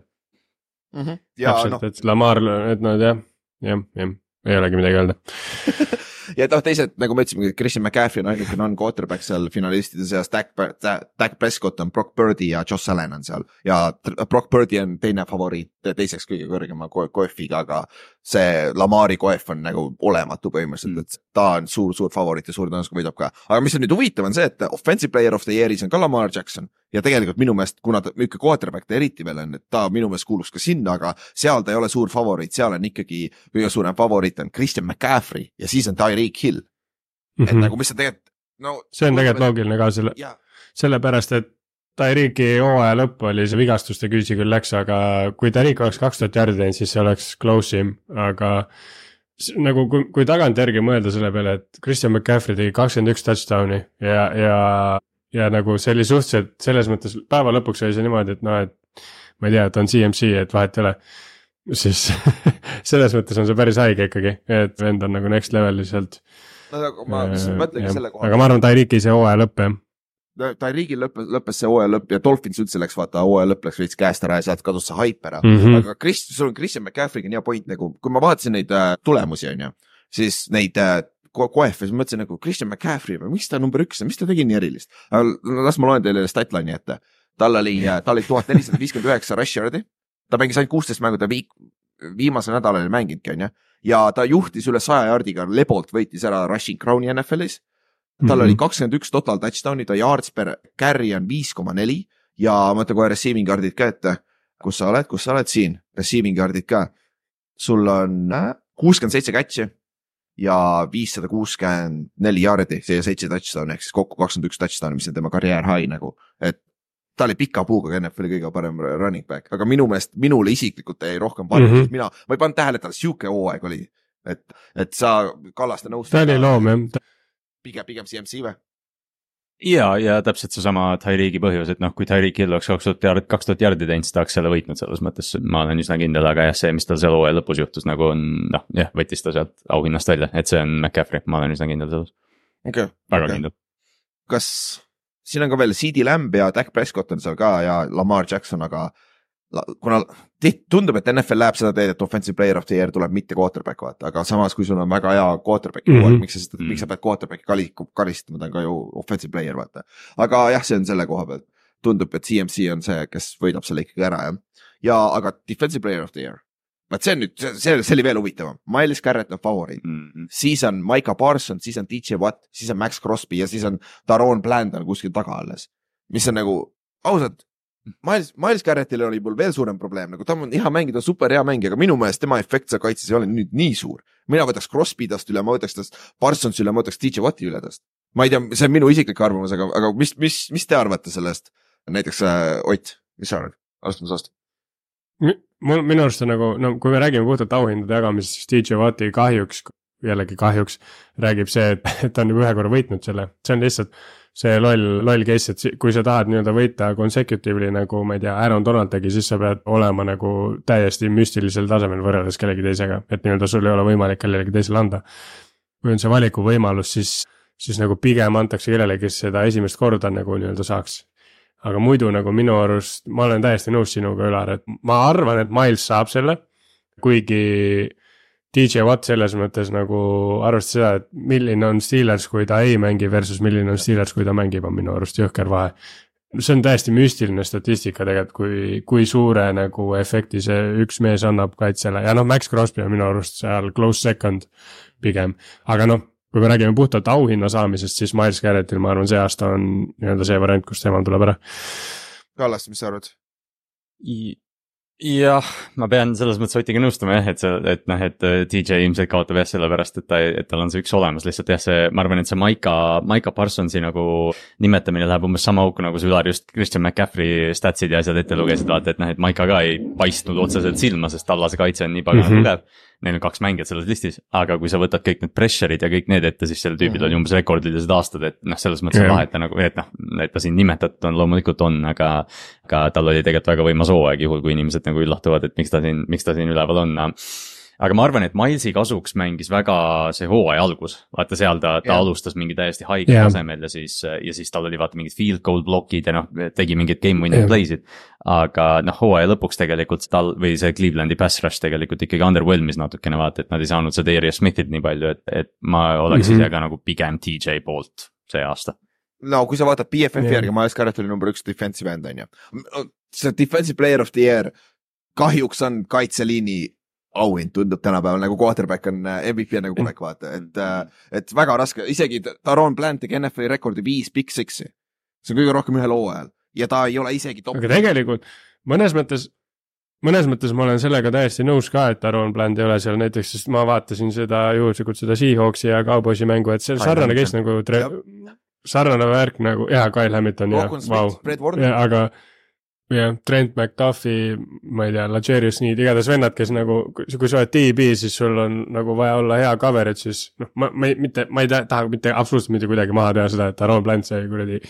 Mhm. ja noh täpselt, et Lamar, et nad jah, jah, jah, ei olegi midagi öelda. ja noh, teised nagu me ütlesime, Christian McCaffrey on ainuke non-quarterback seal finalistide seas, Dak, Dak Prescott on Brock Birdi ja Josh Allan on seal ja Brock Birdi on teine favoriit, teiseks kõige kõrgema ko- koefiga, aga see Lamari koef on nagu olematu põhimõtteliselt, et ta on suur-suur favoriit ja suur tõenäosusega võidab ka. aga mis on nüüd huvitav, on see, et offensive player of the year'is on ka Lamar Jackson ja tegelikult minu meelest, kuna ta niisugune quarterback ta eriti veel on, et ta minu meelest kuuluks ka sinna, aga seal ta ei ole suur favoriit, seal on ikkagi kõige suurem favoriit on Christian McCaffrey ja siis on Tyreek Hill, et nagu mis on tegelikult no Mhm. see on tegelikult loogiline ka selle, sellepärast et Tyreeki hooaja lõpp oli see vigastuste küüsi küll läks, aga kui Tyreek oleks kaks tuhat jardi teinud, siis see oleks close im, aga nagu kui, kui tagantjärgi mõelda selle peale, et Christian McCaffrey tegi kakskümmend üks touchdown'i ja, ja, ja nagu see oli suhteliselt selles mõttes päeva lõpuks oli see niimoodi, et noh, et ma ei tea, et on CMC, et vahet ei ole. siis selles mõttes on see päris haige ikkagi, et vend on nagu next level lihtsalt. no aga ma mõtlengi selle koha aga ma arvan, Tyreeki see hooaja lõpp jah. Tyreekil lõppes, lõppes see hooaja lõpp ja Dolphins üldse läks, vaata hooaja lõpp läks veits käest ära ja sealt kadus see haip ära mm. -hmm. aga Chris, sul on Christian McCaffrey'ga nii hea point nagu, kui ma vaatasin neid äh, tulemusi, on ju, siis neid äh, ko- koefe, siis mõtlesin nagu Christian McCaffrey miks ta number üks on, mis ta tegi nii erilist? las ma loen teile statline'i ette. tal oli, tal oli tuhat nelisada viiskümmend üheksa rush yard'i, ta mängis ainult kuusteist mängu, ta viik-, viimasel nädalal ei mänginudki, on ju. ja ta juhtis üle saja yardiga, Lebolt võitis ära rushing crown'i NFL-is tal oli kakskümmend üks total touchdown'i, ta yards per carry on viis koma neli ja ma ütlen kohe receiving yard'id ka ette. kus sa oled, kus sa oled siin, receiving yard'id ka. sul on äh, kuuskümmend seitse catch'i ja viissada kuuskümmend neli yard'i, see seitse touchdown'i ehk siis kokku kakskümmend üks touchdown'i, mis on tema karjäär high nagu, et ta oli pika puuga NFL-i kõige parem running back, aga minu meelest minule isiklikult jäi rohkem parem mm, Mhm. -hmm. mina, ma ei pannud tähele, et tal sihuke hooaeg oli, et, et sa Kallaste nõustud. ta oli loom jah, pigem, pigem CMC või? ja, ja täpselt seesama Tyreeki põhjus, et noh, kui Tyreek Hill oleks kaks tuhat jard, kaks tuhat jardi teinud, siis ta oleks selle võitnud selles mõttes, ma olen üsna kindel, aga jah, see, mis tal seal hooaja lõpus juhtus, nagu on noh, jah, võttis ta sealt auhinnast välja, et see on McCaffrey, ma olen üsna kindel selles, okay., väga okay. kindel. kas siin on ka veel CD Lamb ja Dak Prescott on seal ka ja Lamar Jackson, aga kuna tundub, et NFL läheb seda teed, et offensive player of the year tuleb mitte quarterback vaata, aga samas, kui sul on väga hea quarterback'i Mhm. mm, -hmm. miks sa seda, Mhm. miks sa pead quarterback'i kali- karistama, ta on ka ju offensive player vaata. aga jah, see on selle koha pealt, tundub, et CMC on see, kes võidab selle ikkagi ära jah. ja aga defensive player of the year, vaat see on nüüd, see, see oli veel huvitavam, Miles Garrett on favoriit, siis on Maiko Parson, siis on DJ Watt, siis on Max Crosby ja siis on Daron Blandon kuskil taga alles. mis on nagu ausalt, Miles, Miles Garrettil oli mul veel suurem probleem, nagu ta on hea mängija, ta on super hea mängija, aga minu meelest tema efekt seal kaitses ei ole nüüd nii suur. mina võtaks Crosby tast üle, ma võtaks tast Parsonsi üle, ma võtaks DJ Watti üle tast. ma ei tea, see on minu isiklik arvamus, aga, aga mis, mis, mis te arvate sellest? näiteks äh, Ott, mis sa arvad? alustame sinust. mul, minu arust on nagu, no kui me räägime puhtalt auhindade jagamisest, siis DJ Watti kahjuks, jällegi kahjuks räägib see, et ta on juba ühe korra võitnud selle, see on lihtsalt see loll, loll case, et kui sa tahad nii-öelda võita consecutive'li nagu ma ei tea, Aaron Donald tegi, siis sa pead olema nagu täiesti müstilisel tasemel võrreldes kellegi teisega, et nii-öelda sul ei ole võimalik kellelegi teisele anda. kui on see valikuvõimalus, siis, siis nagu pigem antakse kellelegi, kes seda esimest korda nagu nii-öelda saaks aga muidu nagu minu arust, ma olen täiesti nõus sinuga, Ülar, et ma arvan, et Miles saab selle. kuigi DJ Watt selles mõttes nagu arvestades seda, et milline on Steelers, kui ta ei mängi versus milline on Steelers, kui ta mängib, on minu arust jõhker vahe. see on täiesti müstiline statistika tegelikult, kui, kui suure nagu efekti see üks mees annab kaitsele ja noh, Max Crosby on minu arust seal close second pigem, aga noh kui me räägime puhtalt auhinna saamisest, siis Miles Garrettil, ma arvan, see aasta on nii-öelda see variant, kus temal tuleb ära. Kallas, mis sa arvad? jah, ma pean selles mõttes Otiga nõustuma jah, et see, et noh, et äh, DJ ilmselt kaotab jah sellepärast, et ta, et tal on see üks olemas, lihtsalt jah, see, ma arvan, et see Maika, Maika Parsonsi nagu nimetamine läheb umbes sama auku, nagu sa Ülar just Christian McCaffrey statsid ja asjad ette lugesid, vaata, et noh, et Maika ka ei paistnud otseselt silma, sest tallase kaitse on nii pagana Mhm. tugev. Neil on kaks mängijat selles listis, aga kui sa võtad kõik need pressure'id ja kõik need ette, siis sellel tüübil Mhm. oli umbes rekordilised aastad, et noh, selles mõttes on lahe, et ta nagu, et noh, et ta siin nimetatud on, loomulikult on, aga aga tal oli tegelikult väga võimas hooaeg, juhul kui inimesed nagu üllatuvad, et miks ta siin, miks ta siin üleval on. Aga ma arvan, et Milesi kasuks mängis väga see hooaja algus, vaata seal ta, ta Jah. alustas mingi täiesti haige Jah. tasemel ja siis, ja siis tal oli vaata mingid field goal blokid ja noh, tegi mingeid game winning Jah. play'sid. aga noh, hooaja lõpuks tegelikult tal või see Clevelandi pass rush tegelikult ikkagi underwhelm'is natukene vaata, et nad ei saanud seda Darius Smithit nii palju, et, et ma oleks mm -hmm. ise ka nagu pigem DJ poolt see aasta. no kui sa vaatad BFF-i Jah. järgi, Miles Garrett oli number üks defensive end on ju. see defensive player of the year kahjuks on kaitseliini auhind tundub tänapäeval nagu quarterback on äh, MVP on nagu kuulek vaata, et, et väga raske, isegi Taron Plant tegi NFL-i rekordi viis big six'i. see on kõige rohkem ühel hooajal. Ja ta ei ole isegi top aga. tegelikult mõnes mõttes, mõnes mõttes ma olen sellega täiesti nõus ka, et Aaron Bland ei ole seal näiteks, sest ma vaatasin seda juhuslikult seda Seahawksi ja Cowboysi mängu, et see sarnane case nagu sarnane värk nagu, jaa, Kyle Hamilton ja vau. Ja aga jah, Trent McDuffi, ma ei tea, Lagerius Need, igatahes vennad, kes nagu, kui sa oled DB, siis sul on nagu vaja olla hea coverage, siis noh, ma, ma ei, mitte, ma ei ta- taha mitte absoluutselt mitte kuidagi maha teha seda, et Aaron Blunt sai kuradi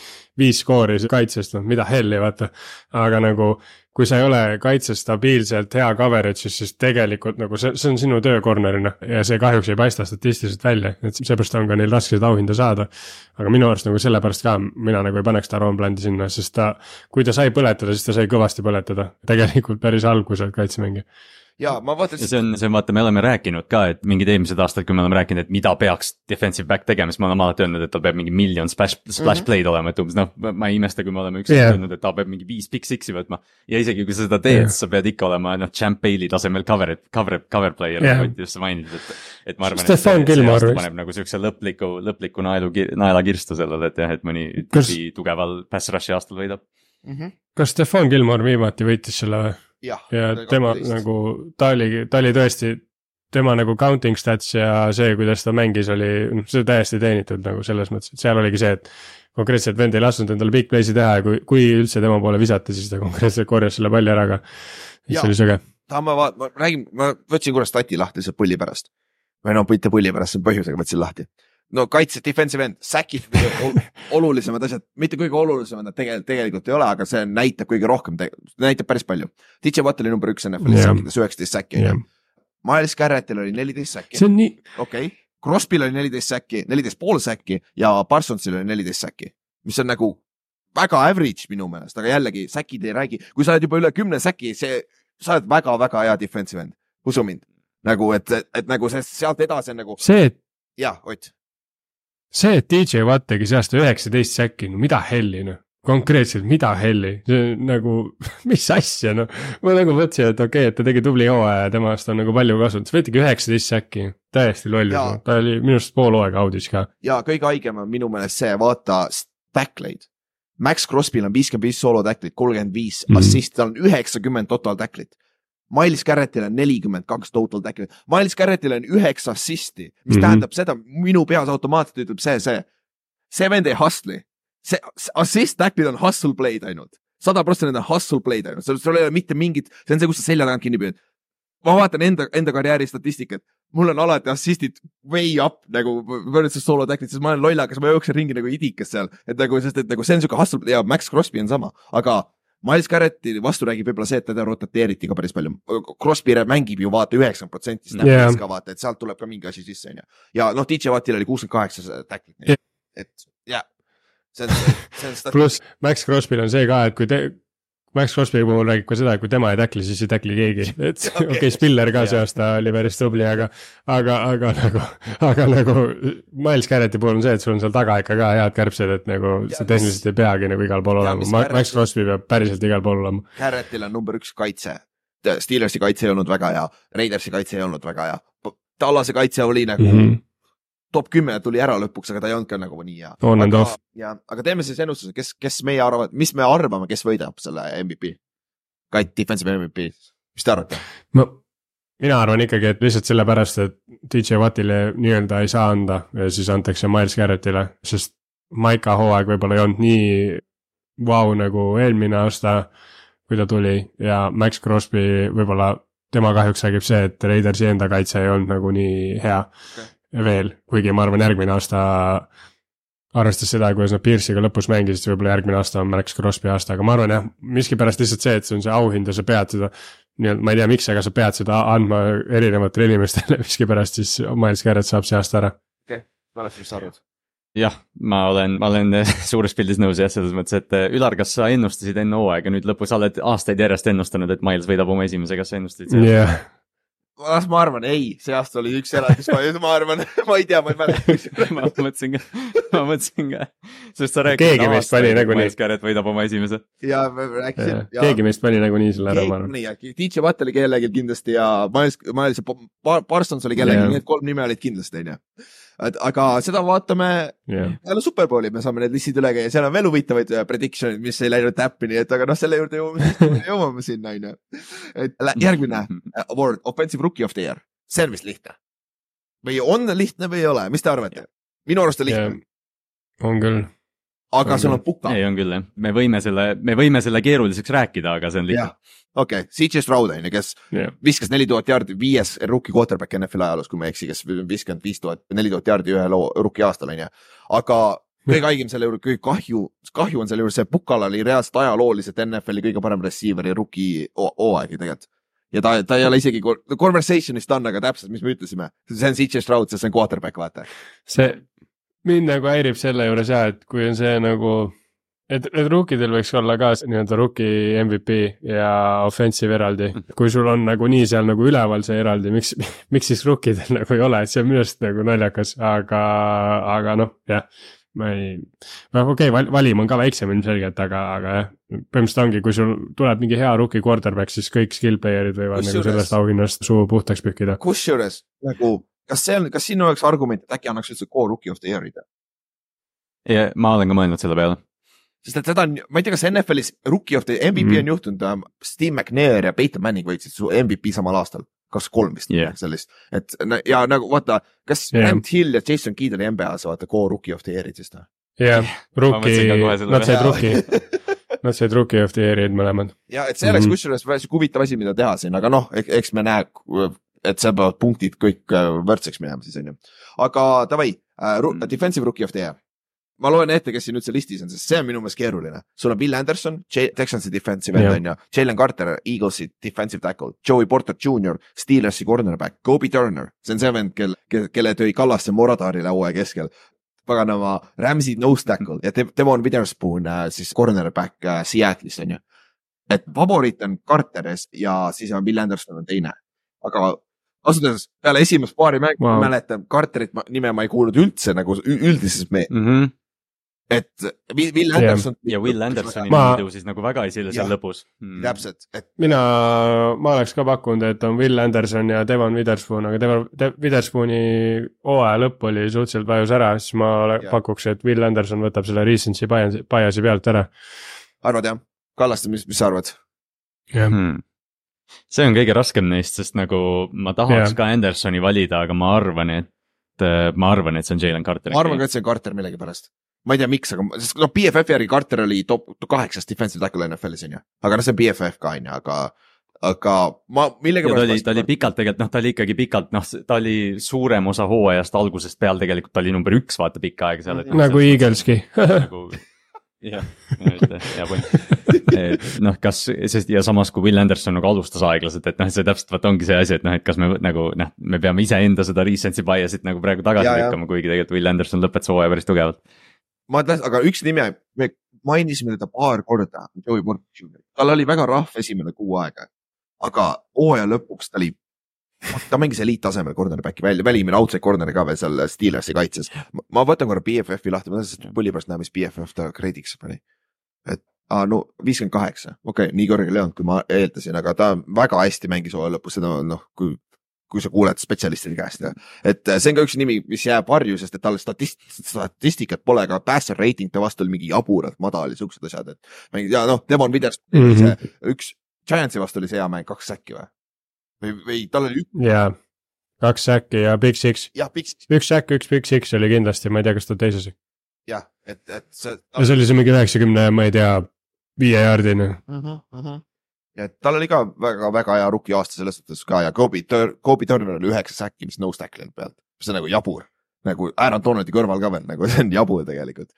viis skoori kaitsest, noh mida helli, vaata. aga nagu, kui sa ei ole kaitses stabiilselt hea coverage'is, siis tegelikult nagu see, see on sinu töö corner'ina ja see kahjuks ei paista statistiliselt välja, et seepärast on ka neil raske seda auhinda saada. aga minu arust nagu sellepärast ka mina nagu ei paneks Aaron Blunt'i sinna, sest ta, kui ta sai põletada, siis ta sai kõvasti põletada. tegelikult päris alguselt kaitsemängija. Ja ma vaatasin, see on, see on vaata, me oleme rääkinud ka, et mingid eelmised aastad, kui me oleme rääkinud, et mida peaks defensive back tegema, siis me oleme alati öelnud, et tal peab mingi miljon splash, splash mm. -hmm. play'd olema, et umbes noh, ma ei imesta, kui me oleme ükskord yeah. öelnud, et ta peab mingi viis big six'i võtma. ja isegi kui sa seda teed yeah., sa pead ikka olema noh, champ Bailey tasemel cover, cover, cover player Jah. nagu just mainisid, et. et ma arvan, et Stefan see, see Gilmore aasta paneb nagu siukse lõpliku, lõpliku naelu, naelakirstu sellele, et jah, et mõni Kas- tugeval pass rush'i aastal võidab. kas Stefan Gilmore viimati võitis selle või? Ja tema nagu, ta oli, ta oli tõesti, tema nagu counting stats ja see, kuidas ta mängis, oli, noh, see täiesti teenitud nagu selles mõttes, et seal oligi see, et konkreetselt vend ei lasknud endale big play'si teha ja kui, kui üldse tema poole visati, siis ta konkreetselt korjas selle palli ära. Jaa. see oli söge. tahame vaat-, ma räägin, ma võtsin korra stati lahti lihtsalt pulli pärast. või no mitte pulli pärast, see on põhjusega võtsin lahti. No kaitse, defensive end, säkid olulisemad asjad, mitte kõige olulisemad nad tegelikult, tegelikult ei ole, aga see näitab kõige rohkem, näitab päris palju. DJ Watt oli number üks NFL-is Jah. säkkides, üheksateist säkki ju. Miles Garrettil oli neliteist säkki, see on nii, okei okay.. Crosby'l oli neliteist säkki, neliteist pool säkki ja Parsonsil oli neliteist säkki, mis on nagu väga average minu meelest, aga jällegi säkid ei räägi, kui sa oled juba üle kümne säki, see, sa oled väga-väga hea defensive end, usu mind. nagu, et, et, et nagu see sealt edasi on nagu see, et jah, Ott, see, et DJ Watt tegi see aasta üheksateist säkki, no mida helli noh. konkreetselt, mida helli, nagu, mis asja noh. ma nagu mõtlesin, et okei okay,, et ta tegi tubli hooaja ja temast on nagu palju kasu, ta tegi üheksateist säkki, täiesti Jaa. noh., ta oli minu arust pool hooaega audis ka. ja kõige haigem on minu meelest see, vaata tackleid. Max Crosby'l on viiskümmend viis soolo tacklit, kolmkümmend viis Mhm. assist, tal on üheksakümmend total tacklit. Miles Garrettil on nelikümmend kaks total tacklit, Miles Garrettil on üheksa assist'i, mis mm. -hmm. tähendab seda, minu peas automaatselt ütleb see, see, see vend ei hustle'i. see assist tacklid on hustle play'd ainult, sada protsenti need on hustle play'd ainult, sul ei ole mitte mingit, see on see, kus sa selja tagant kinni püüad. ma vaatan enda, enda karjääri statistikat, mul on alati assist'id way up nagu võrreldes solo tacklit, sest ma olen lollakas, ma jooksen ringi nagu idikas seal, et nagu, sest et nagu see on siuke hustle ja Max Crosby on sama, aga Miles Garretti vastu räägib võib-olla see, et teda rotateeriti ka päris palju. Crosby mängib ju vaata üheksakümmend protsenti Jah. snap'idest ka vaata, et sealt tuleb ka mingi asi sisse, onju. ja noh, DJ Wattil oli kuuskümmend kaheksa tacklit et jah, see on, see on pluss Max Crosby'l on see ka, et kui te, Max Crosby puhul räägib ka seda, et kui tema ei tackli, siis ei tackli keegi, et okei okay, Spiller ka see aasta oli päris tubli, aga. aga, aga nagu, aga nagu Miles Garretti puhul on see, et sul on seal taga ikka ka head kärbsed, et nagu Ja sa tehniliselt ei peagi nagu igal pool Ja olema, mis Max Crosby peab päriselt igal pool olema. Garrettil on number üks kaitse. Steelersi kaitse ei olnud väga hea, Raidersi kaitse ei olnud väga hea. Tallase kaitse oli nagu mm. -hmm. Top kümme tuli ära lõpuks, aga ta ei olnud ka nagu nii hea. On and off. ja, aga teeme siis ennustuse, kes, kes meie arvavad, mis me arvame, kes võidab selle MVP? Kait, defensive MVP, mis te arvate? no mina arvan ikkagi, et lihtsalt sellepärast, et DJ Wattile nii-öelda ei saa anda ja siis antakse Miles Garrettile, sest Maika hooaeg võib-olla ei olnud nii vau nagu eelmine aasta, kui ta tuli ja Max Crosby võib-olla tema kahjuks räägib see, et Raidersi enda kaitse ei olnud nagu nii hea okay. Veel, kuigi ma arvan, järgmine aasta arvestades seda, kuidas nad Pierce'iga lõpus mängisid, siis võib-olla järgmine aasta on Max Crosby aasta, aga ma arvan jah, miskipärast lihtsalt see, et see on see auhind ja sa pead seda nii-öelda, ma ei tea, miks, aga sa pead seda andma erinevatele inimestele miskipärast, siis Miles Garrett saab see aasta ära. Mäletan, mis sa arvad? jah, ma olen, ma olen suures pildis nõus jah, selles mõttes, et äh, Ülar, kas sa ennustasid enne hooaega nüüd lõpus, sa oled aastaid järjest ennustanud, et Miles võidab oma esimese, kas sa ennustasid seda? jah, las ma arvan, ei, see aasta oli üks eraldis, ma arvan, ma ei tea, ma ei mäleta. ma mõtlesin ka, ma mõtlesin ka, sest sa rääkisid Keegi meist pani nagunii. Garrett võidab oma esimese. ja ma rääkisin. keegi meist pani nagunii selle ära, ma arvan. nii, ja DJ Watt oli kellelgi kindlasti ja Miles, Miles Parsons oli kellelgi need kolm nime olid kindlasti, onju. Et aga seda vaatame jah, peale Superbowli me saame need listid üle käia, seal on veel huvitavaid äh, prediction'id, mis ei läinud täppi, nii et aga noh, selle juurde jõuame jõuame sinna, onju. et lä- järgmine äh, award, offensive rookie of the year, see on vist lihtne. või on lihtne või ei ole, mis te arvate? minu arust on lihtne, on küll. Aga on sul on puka. ei, on küll jah, me võime selle, me võime selle keeruliseks rääkida, aga see on lihtne. okei okay., CJ Stroud on ju, kes jah, viskas neli tuhat jaardi, viies rookie quarterback NFL ajaloos, kui ma ei eksi, kes viiskümmend viis tuhat, neli tuhat jaardi ühe loo rookie aastal on ju. aga kõige haigem selle juurde, kõige kahju, kahju on selle juures see, Pukal oli reaalselt ajalooliselt NFL-i kõige parem receiver'i rookie hoo- hooaeg ju tegelikult. ja ta, ta ei ole isegi conversation'ist on, aga täpselt, mis me ütlesime, see on CJ Stroud, sest see on quarterback, vaata. see mind nagu häirib selle juures ja, et kui on see nagu, et, et rookidel võiks olla ka nii-öelda rookie MVP ja offensive eraldi. kui sul on nagunii seal nagu üleval see eraldi, miks, miks siis rookidel nagu ei ole, et see on minu arust nagu naljakas, aga, aga noh, jah ma ei, noh okei okay, val, valim on ka väiksem ilmselgelt, aga, aga jah, põhimõtteliselt ongi, kui sul tuleb mingi hea rookie quarterback, siis kõik skill player'id võivad nagu Kusjuures- sellest auhinnast suu puhtaks pühkida. kusjuures nagu, kas see on, kas siin oleks argument, et äkki annaks üldse core rookie of the year'id? ja ma olen ka mõelnud selle peale. sest et seda on, ma ei tea, kas NFL-is rookie of the MVP mm. On juhtunud um,, Steve McNair ja Peyton Manning võitsid su MVP samal aastal, kaks kolm vist yeah. sellist, et ja nagu vaata, kas yeah. Ant Hill ja Jason Kidd oli NBA-s vaata core rookie of the year'id siis noh. jah, rookie, nad said rookie, nad said rookie of the year'id mõlemad. ja et see oleks mm. -hmm. kusjuures huvitav asi, mida teha siin, aga noh, eks me näe, et seal peavad punktid kõik äh, võrdseks minema siis on ju. aga davai uh,, defensive rookie of the year. ma loen ette, kes siin üldse listis on, sest see on minu meelest keeruline. sul on Bill Anderson, Texansi defensive end on ju, Jalen Carter, Eaglesi defensive tackle, Joey Porter Jr, Steelersi cornerback, Kobe Turner, see on see vend, kel, kelle tõi Kallaste Moradaarile hooaja keskel paganama Ramsey nose tackle ja Dev- Devon Witherspoon äh, siis cornerback Seattle'ist on ju. et favoriit on Carteris ja siis on Bill Anderson on teine, aga ausalt öeldes peale esimest paari mängu wow. Ma mäletan, Carterit ma, nime ma ei kuulnud üldse nagu üldises me-, mm. -hmm. et Jah. Anderson. ja Will Andersoni Ma- ma... siis nagu väga esile seal lõpus mm.. täpselt, et mina, ma oleks ka pakkunud, et on Will Anderson ja Devon Witherspoon, aga Devon De,, Witherspooni hooaja lõpp oli suhteliselt vajus ära, siis ma ole, pakuks, et Will Anderson võtab selle recency bias'i pealt ära. arvad jah? Kallaste, mis, mis sa arvad? jah, Hmm. See on kõige raskem neist, sest nagu ma tahaks Jah. ka Andersoni valida, aga ma arvan, et äh, ma arvan, et see on Jalen Carter. ma arvan ka, et see on Carter millegipärast. ma ei tea, miks, aga sest noh, BFF-i järgi Carter oli top kaheksas defensive tackle NFL-is on ju, aga noh, see on BFF ka on ju, aga, aga ma ja ta millegipärast. oli, ta oli pikalt tegelikult noh, ta oli ikkagi pikalt noh, ta oli suurem osa hooajast algusest peale tegelikult ta oli number üks vaata pikka aega seal. nagu Eagleski nagu jah, hea point. et noh, kas, sest ja samas kui Will Anderson nagu alustas aeglaselt, et noh, see täpselt vaata ongi see asi, et noh, et kas me nagu noh, me peame iseenda seda recency bias'it nagu praegu tagasi lükkama, kuigi tegelikult Will Anderson lõpetas hooaja päris tugevalt. ma tahtsin, aga üks nime, mainisime teda paar korda, Joey Porter Jr, tal oli väga rahv esimene kuu aega, aga hooaja lõpuks ta oli, ta mängis eliittasemel cornerback'i välja, välimine outside corner'i ka veel seal Steelersi kaitses. ma võtan korra BFF-i lahti, ma tahtsin põlli pärast näha, mis BFF ta gradiks pani. et aa, no viiskümmend kaheksa, okei okay,, nii kõrgel ei olnud, kui ma eeldasin, aga ta väga hästi mängis hooaja lõpus, seda noh, kui kui sa kuuled spetsialistide käest ja et äh, see on ka üks nimi, mis jääb varju, sest et tal statist-, statistikat pole ka passer rating ta vastu oli mingi jaburalt madal ja siuksed asjad, et ja noh, Devon Withers mm. -hmm. see üks Giantsi vastu oli see hea mäng, kaks säkki või? või, või tal oli üks, jaa, kaks säkki ja Big Six, üks säkk, üks Big Six oli kindlasti, ma ei tea, kas ta teises. jah, et, et see ja see oli see mingi üheksakümne, ma ei tea, viiejaardine. mm. -hmm, mm -hmm. ja et tal oli ka väga-väga hea rookie aasta selles suhtes ka ja Kobe, Kobe Turner oli üheksa säkki, mis nose tackle'i pealt, see on nagu jabur. nagu Aaron Donaldi kõrval ka veel nagu see on jabur tegelikult.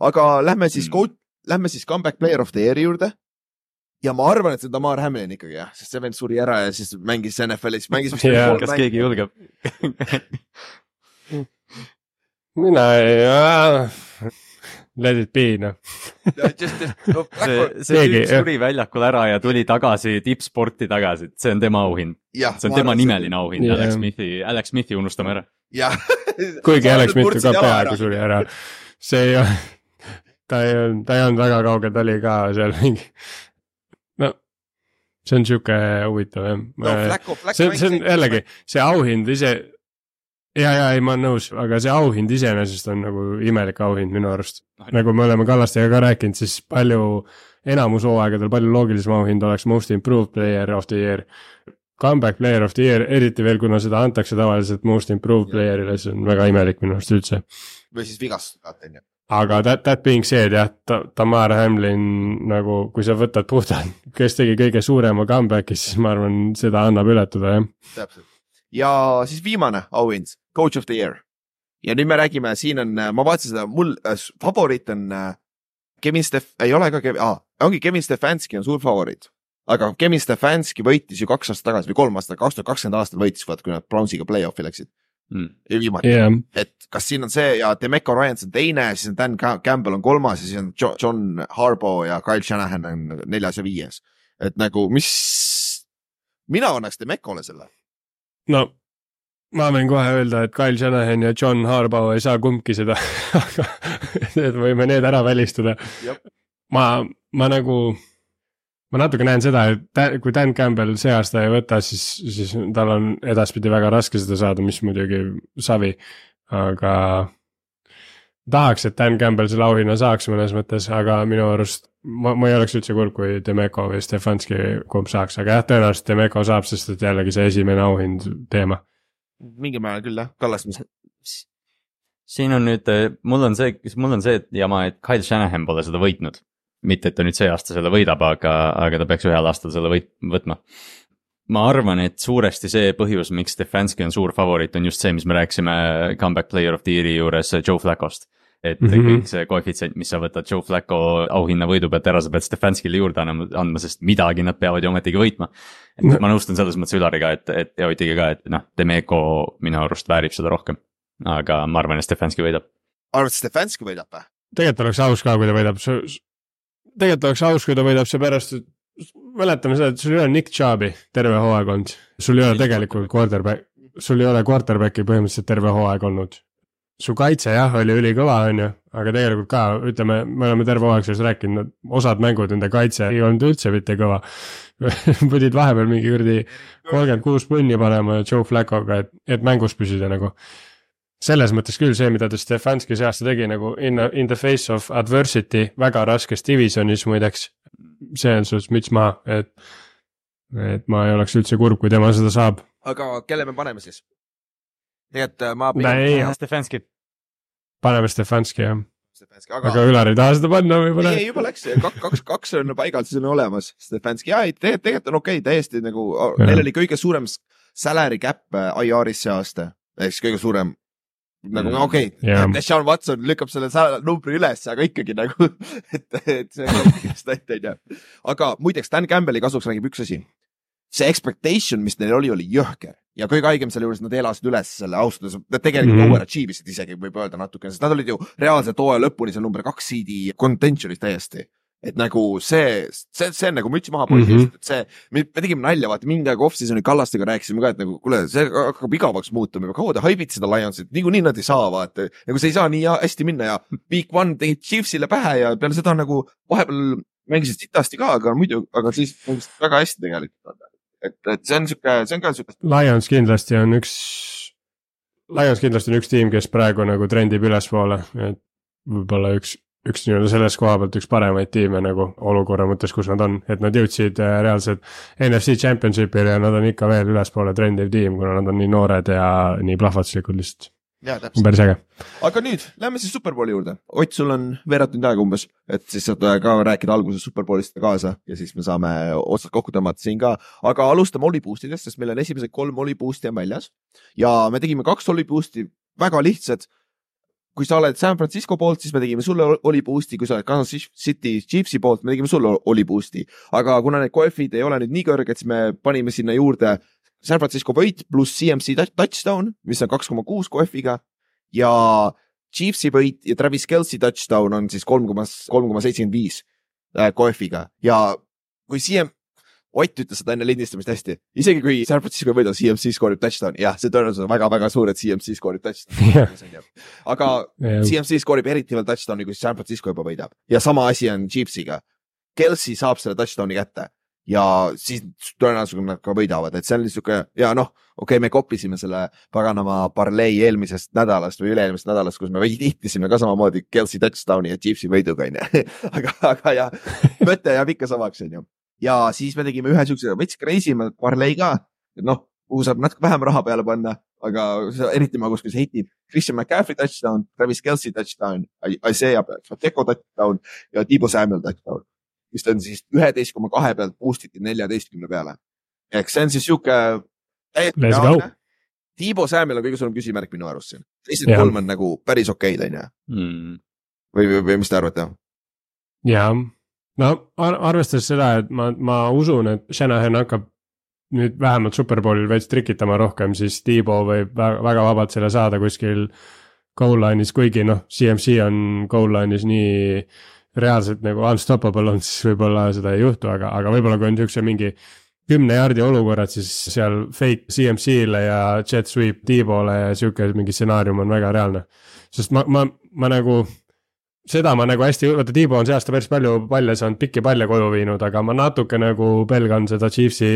aga lähme siis mm., lähme siis comeback player of the year'i juurde. Ja ma arvan, et see on Damar Hamlin ikkagi jah, sest see vend suri ära ja siis mängis NFL-is, mängis vist kolm kas mängu. keegi julgeb? mina ei, let it be noh. Ja just, just, no see, see Keegi, tüüp jah. suri väljakul ära ja tuli tagasi tippsporti tagasi, see on tema auhind, see on tema nimeline auhind Jah. Alex Smithi, Alex Smithi unustame ära. kuigi Alex Smith ka peaaegu suri ära. see ei ole, ta ei olnud, ta ei olnud väga kaugel, ta oli ka seal mingi, no see on sihuke huvitav jah no see, see on jällegi, see auhind ise. ja, ja ei, ma olen nõus, aga see auhind iseenesest on nagu imelik auhind minu arust. nagu me oleme Kallastega ka rääkinud, siis palju, enamus hooaegadel palju loogilisem auhind oleks most improved player of the year. Comeback player of the year, eriti veel, kuna seda antakse tavaliselt most improved player'ile, see on väga imelik minu arust üldse. või siis vigastused, on ju. Aga that, that being said jah, Tamar Hamlin nagu, kui sa võtad puhtalt, kes tegi kõige suurema comeback'i, siis ma arvan, seda annab ületada jah. täpselt. ja siis viimane auhind, coach of the year. ja nüüd me räägime, siin on, ma vaatasin seda, mul äh, favoriit on äh, Kevin Stef-, ei ole ka Kevin ah,, ongi Kevin Stefanski on suur favoriit. aga Kevin Stefanski võitis ju kaks aastat tagasi või kolm aastat, kaks tuhat kakskümmend aastal võitis, vaata kui nad Brownsiga play-off'i läksid. Mm. viimati jah, et kas siin on see ja Demeco Ryans on teine, siis on Dan Cam- Campbell on kolmas ja siis on Jo- John Harbaugh ja Kyle Shanahan on neljas ja viies. et nagu, mis, mina annaks Demecole selle. no ma võin kohe öelda, et Kyle Shanahan ja John Harbaugh ei saa kumbki seda, aga et võime need ära välistada ma, ma nagu, ma natuke näen seda, et kui Dan Campbell see aasta ei võta, siis, siis tal on edaspidi väga raske seda saada, mis muidugi savi, aga tahaks, et Dan Campbell selle auhinna saaks mõnes mõttes, aga minu arust ma, ma ei oleks üldse kurb, kui Demeko või Stefanski kumb saaks, aga jah, tõenäoliselt Demeko saab, sest et jällegi see esimene auhind teema. mingil määral küll jah, Kallas, mis, siin on nüüd, mul on see, mul on see et jama, et Kyle Shanahan pole seda võitnud. mitte, et ta nüüd see aasta selle võidab, aga, aga ta peaks ühel aastal selle võit-, võtma. ma arvan, et suuresti see põhjus, miks Stefanski on suur favoriit, on just see, mis me rääkisime comeback player of the year'i juures Joe Flaccost. et mm. -hmm. kõik see koefitsient, mis sa võtad Joe Flacco auhinna võidu pealt ära, sa pead Stefanskile juurde andma, andma, sest midagi nad peavad ju ometigi võitma. et No. ma nõustun selles mõttes Ülariga, et, et ja Otiga ka, et noh, Demeco minu arust väärib seda rohkem. aga ma arvan, et Stefanski võidab. arvad, et Stefanski võidab või? tegelikult oleks aus ka, kui ta võidab, tegelikult oleks aus, kui ta võidab, seepärast et mäletame seda, et sul ei ole Nick Chubb'i terve hooaeg olnud, sul ei ole tegelikult quarterback, sul ei ole quarterback'i põhimõtteliselt terve hooaeg olnud. su kaitse jah, oli ülikõva, on ju, aga tegelikult ka ütleme, me oleme terve hooaeg sellest rääkinud, osad mängud nende kaitse ei olnud üldse mitte kõva. pidid vahepeal mingi kuradi kolmkümmend kuus punni panema Joe Flacco'ga, et, et mängus püsida nagu selles mõttes küll see, mida ta Stefanski see aasta tegi nagu in, in the face of adversity väga raskes divisionis muideks. see on suht müts maha, et, et ma ei oleks üldse kurb, kui tema seda saab. aga kelle me paneme siis? tegelikult äh, ma ei, Stefanski. paneme Stefanski jah, aga, aga Ülar ei taha seda panna võib-olla ei, juba läks, kaks, kaks, kaks on paigal, siis on olemas Stefanski ja ei, tegelikult, tegelikult on okei okay,, täiesti nagu, neil oli kõige suurem salary cap äh, IR-is see aasta, ehk siis kõige suurem nagu Mm. okei okay., Deshaun Watson lükkab selle numbri üles, aga ikkagi nagu, et, et see on stat on ju. aga muideks Dan Campbelli kasuks räägib üks asi. see expectation, mis neil oli, oli jõhker, ja kõige haigem selle juures, nad elasid üles selle ausalt öeldes, nad tegelikult mm -hmm. overachieve isid isegi võib öelda natukene, sest nad olid ju reaalselt hooaja lõpuni seal number kaks seed'i contention'is täiesti. Et nagu see, see, see on nagu müts maha poisid mm. -hmm. et see, me, me tegime nalja, vaata mingi aeg off-season'i Kallastega rääkisime ka, et nagu kuule, see hakkab igavaks muutuma, kaua te haibite seda Lionsit, niikuinii nad ei saa, vaata. nagu see ei saa nii hästi minna ja week one tegid Chiefsile pähe ja peale seda nagu vahepeal mängisid sitasti ka, aga muidu, aga siis mängisid väga hästi tegelikult. et, et see on sihuke, see on ka sihuke Lions kindlasti on üks, Lions kindlasti on üks tiim, kes praegu nagu trendib ülespoole, et võib-olla üks, üks nii-öelda selles koha pealt üks paremaid tiime nagu olukorra mõttes, kus nad on, et nad jõudsid äh, reaalselt NFC Championship'ile ja nad on ikka veel ülespoole trendiv tiim, kuna nad on nii noored ja nii plahvatuslikud lihtsalt, ja täpselt. päris äge. aga nüüd lähme siis Superbowli juurde. Ott, sul on veerand tundi aega umbes, et siis saad äh, ka rääkida alguses Superbowlist kaasa ja siis me saame otsad kokku tõmmata siin ka. aga alustame Olli boost idest, sest meil on esimesed kolm Olli boost'i on väljas ja me tegime kaks Olli boost'i, väga lihtsad. Kui sa oled San Francisco poolt, siis me tegime sulle Olli boost'i, kui sa oled Kansas City Chiefsi poolt, me tegime sulle Olli boost'i. aga kuna need koefid ei ole nüüd nii kõrged, siis me panime sinna juurde San Francisco võit pluss CMC touchdown, mis on kaks koma kuus koefiga ja Chiefsi võit ja Travis Kelci touchdown on siis kolm koma, kolm koma seitsekümmend viis koefiga ja kui CM, Ott ütles seda enne lindistamist hästi, isegi kui San Francisco ei võida, CMC skoorib touchdown'i, jah, see tõenäosus on väga-väga suur, et CMC skoorib touchdown'i. Aga CMC skoorib eriti veel touchdown'i, kui San Francisco juba võidab. Ja sama asi on Chiefsiga. Kelci saab selle touchdown'i kätte. Ja siis tõenäoliselt nad ka võidavad, et see on sihuke ja noh, okei okay,, me kopisime selle paganama parlei eelmisest nädalast või üle-eelmisest nädalast, kus me võitisime ka samamoodi Kelci touchdown'i ja Chiefsi võiduga onju aga, aga ja mõte jääb ikka samaks onju. Ja siis me tegime ühe siukse veits crazy ma parlei ka, noh, kuhu saab natuke vähem raha peale panna, aga eriti magus, kui see heitib. Christian McCaffrey touchdown, Travis Kelci touchdown, Isaiah Pacheco touchdown ja Tiibo Samuel touchdown mis on siis üheteist koma kahe pealt boost iti neljateistkümne peale. ehk see on siis sihuke. Let's go. Tiibo Samuel on kõige suurem küsimärk minu arust siin. teised kolm on nagu päris okeid, onju. Hmm. või, või, või mis te arvate? jaa, no ar arvestades seda, et ma, ma usun, et Shanahan hakkab nüüd vähemalt Superbowlil veits trikitama rohkem, siis Tiibo võib väga, vabalt selle saada kuskil goal line'is, kuigi noh, CMC on goal line'is nii reaalselt nagu unstoppable on, siis võib-olla seda ei juhtu, aga, aga võib-olla kui on siukse mingi kümne jardi olukorrad, siis seal fake CMC-le ja jet sweep T-poole ja sihuke mingi stsenaarium on väga reaalne. sest ma, ma, ma nagu, seda ma nagu hästi, vaata T-po on see aasta päris palju palle saanud, pikki palle koju viinud, aga ma natuke nagu pelgan seda Chiefsi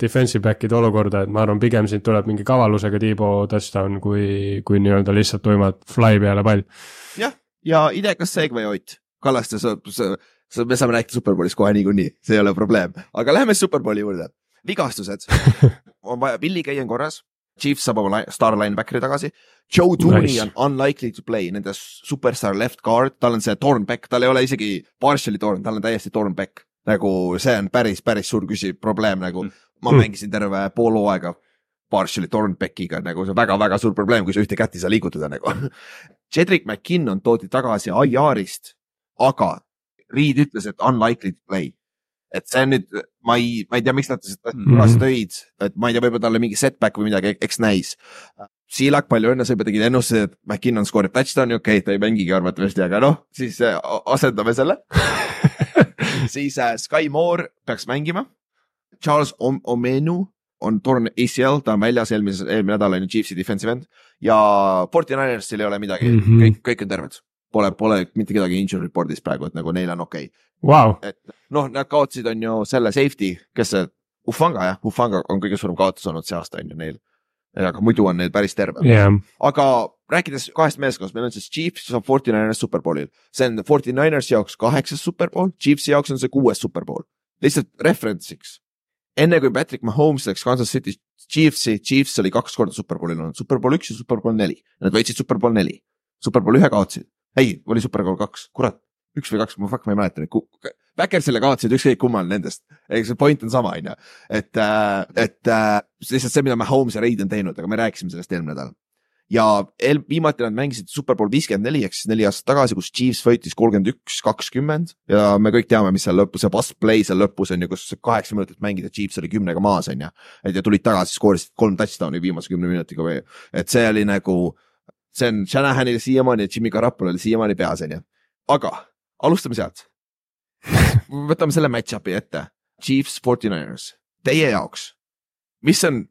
defensive back'ide olukorda, et ma arvan, pigem siit tuleb mingi kavalusega T-po touchdown, kui, kui nii-öelda lihtsalt tuimalt fly peale pall. jah, ja idekas segway Ott Kallaste, sa, sa, sa, me saame rääkida Superbowlist kohe niikuinii, see ei ole probleem, aga läheme Superbowli juurde. vigastused on vaja, Gay on korras, Chiefs saab oma star linebackeri tagasi. Joe Tooney nice. on unlikely to play, nende superstar left guard, tal on see torn back, tal ei ole isegi partially torn, tal on täiesti torn back. nagu see on päris, päris suur küsi-, probleem nagu mm. ma mm. mängisin terve pool hooaega partially torn back'iga nagu see on väga-väga suur probleem, kui sa ühte kätt ei saa liigutada nagu Cedric McKinnon toodi tagasi IR-ist aga Reed ütles, et unlikely to play. Et see on nüüd, ma ei, ma ei tea, miks nad seda tagasi tõid, et ma ei tea, võib-olla talle mingi setback või midagi, eks näis. Siilak, palju õnne, sa juba tegid ennustuse, et McKinnon skoorib touchdown'i, okei okay,, ta ei mängigi arvatavasti, aga noh, siis äh, asendame selle siis äh, Sky Moore peaks mängima. Charles Om Omenu on torn ACL, ta on väljas eelmises, eelmine nädal on ju Chiefsi defensive end ja Forty Ninersil ei ole midagi mm, -hmm. kõik, kõik on terved pole, pole mitte kedagi injury report'is praegu, et nagu neil on okei. Okay. wow.. et noh, nad kaotasid, on ju selle safety, kes see, Ufanga jah, Ufanga on kõige suurem kaotus olnud see aasta on ju neil. aga muidu on neil päris terve. Yeah.. aga rääkides kahest meeskonnast, meil on siis Chiefs saab Forty Niners Superbowlil, see on Forty Ninersi jaoks kaheksas Superbowl, Chiefsi jaoks on see kuues Superbowl. lihtsalt reference'iks, enne kui Patrick Mahomes läks Kansas City Chiefsi, Chiefs oli kaks korda Superbowlil olnud, Superbowl üks ja Superbowl neli, nad võitsid Superbowl neli, Superbowl ühe kaotasid ei, oli Superbowl kaks, kurat, üks või kaks, ma fuck, ma ei mäleta nüüd. Backersile kaotasid ükskõik kummal nendest, eks see point on sama, on ju. et, et äh, lihtsalt see, mida Mahomes ja Reid on teinud, aga me rääkisime sellest eelmine nädal. ja eel- viimati nad mängisid Superbowl viiskümmend neli ehk siis neli aastat tagasi, kus Chiefs võitis kolmkümmend üks, kakskümmend ja me kõik teame, mis seal lõpus, see bust play seal lõpus on ju, kus kaheksa minutit mängida, Chiefs oli kümnega maas on ju. et ja tulid tagasi, skoorisid kolm touchdown'i viimase kümne minutiga või, et see oli nagu, see on Shanahanil siiamaani ja Jimmy Garoppolo'l siiamaani peas on ju. aga alustame sealt. võtame selle match-up'i ette, Chiefs, Forty Niners, teie jaoks, mis on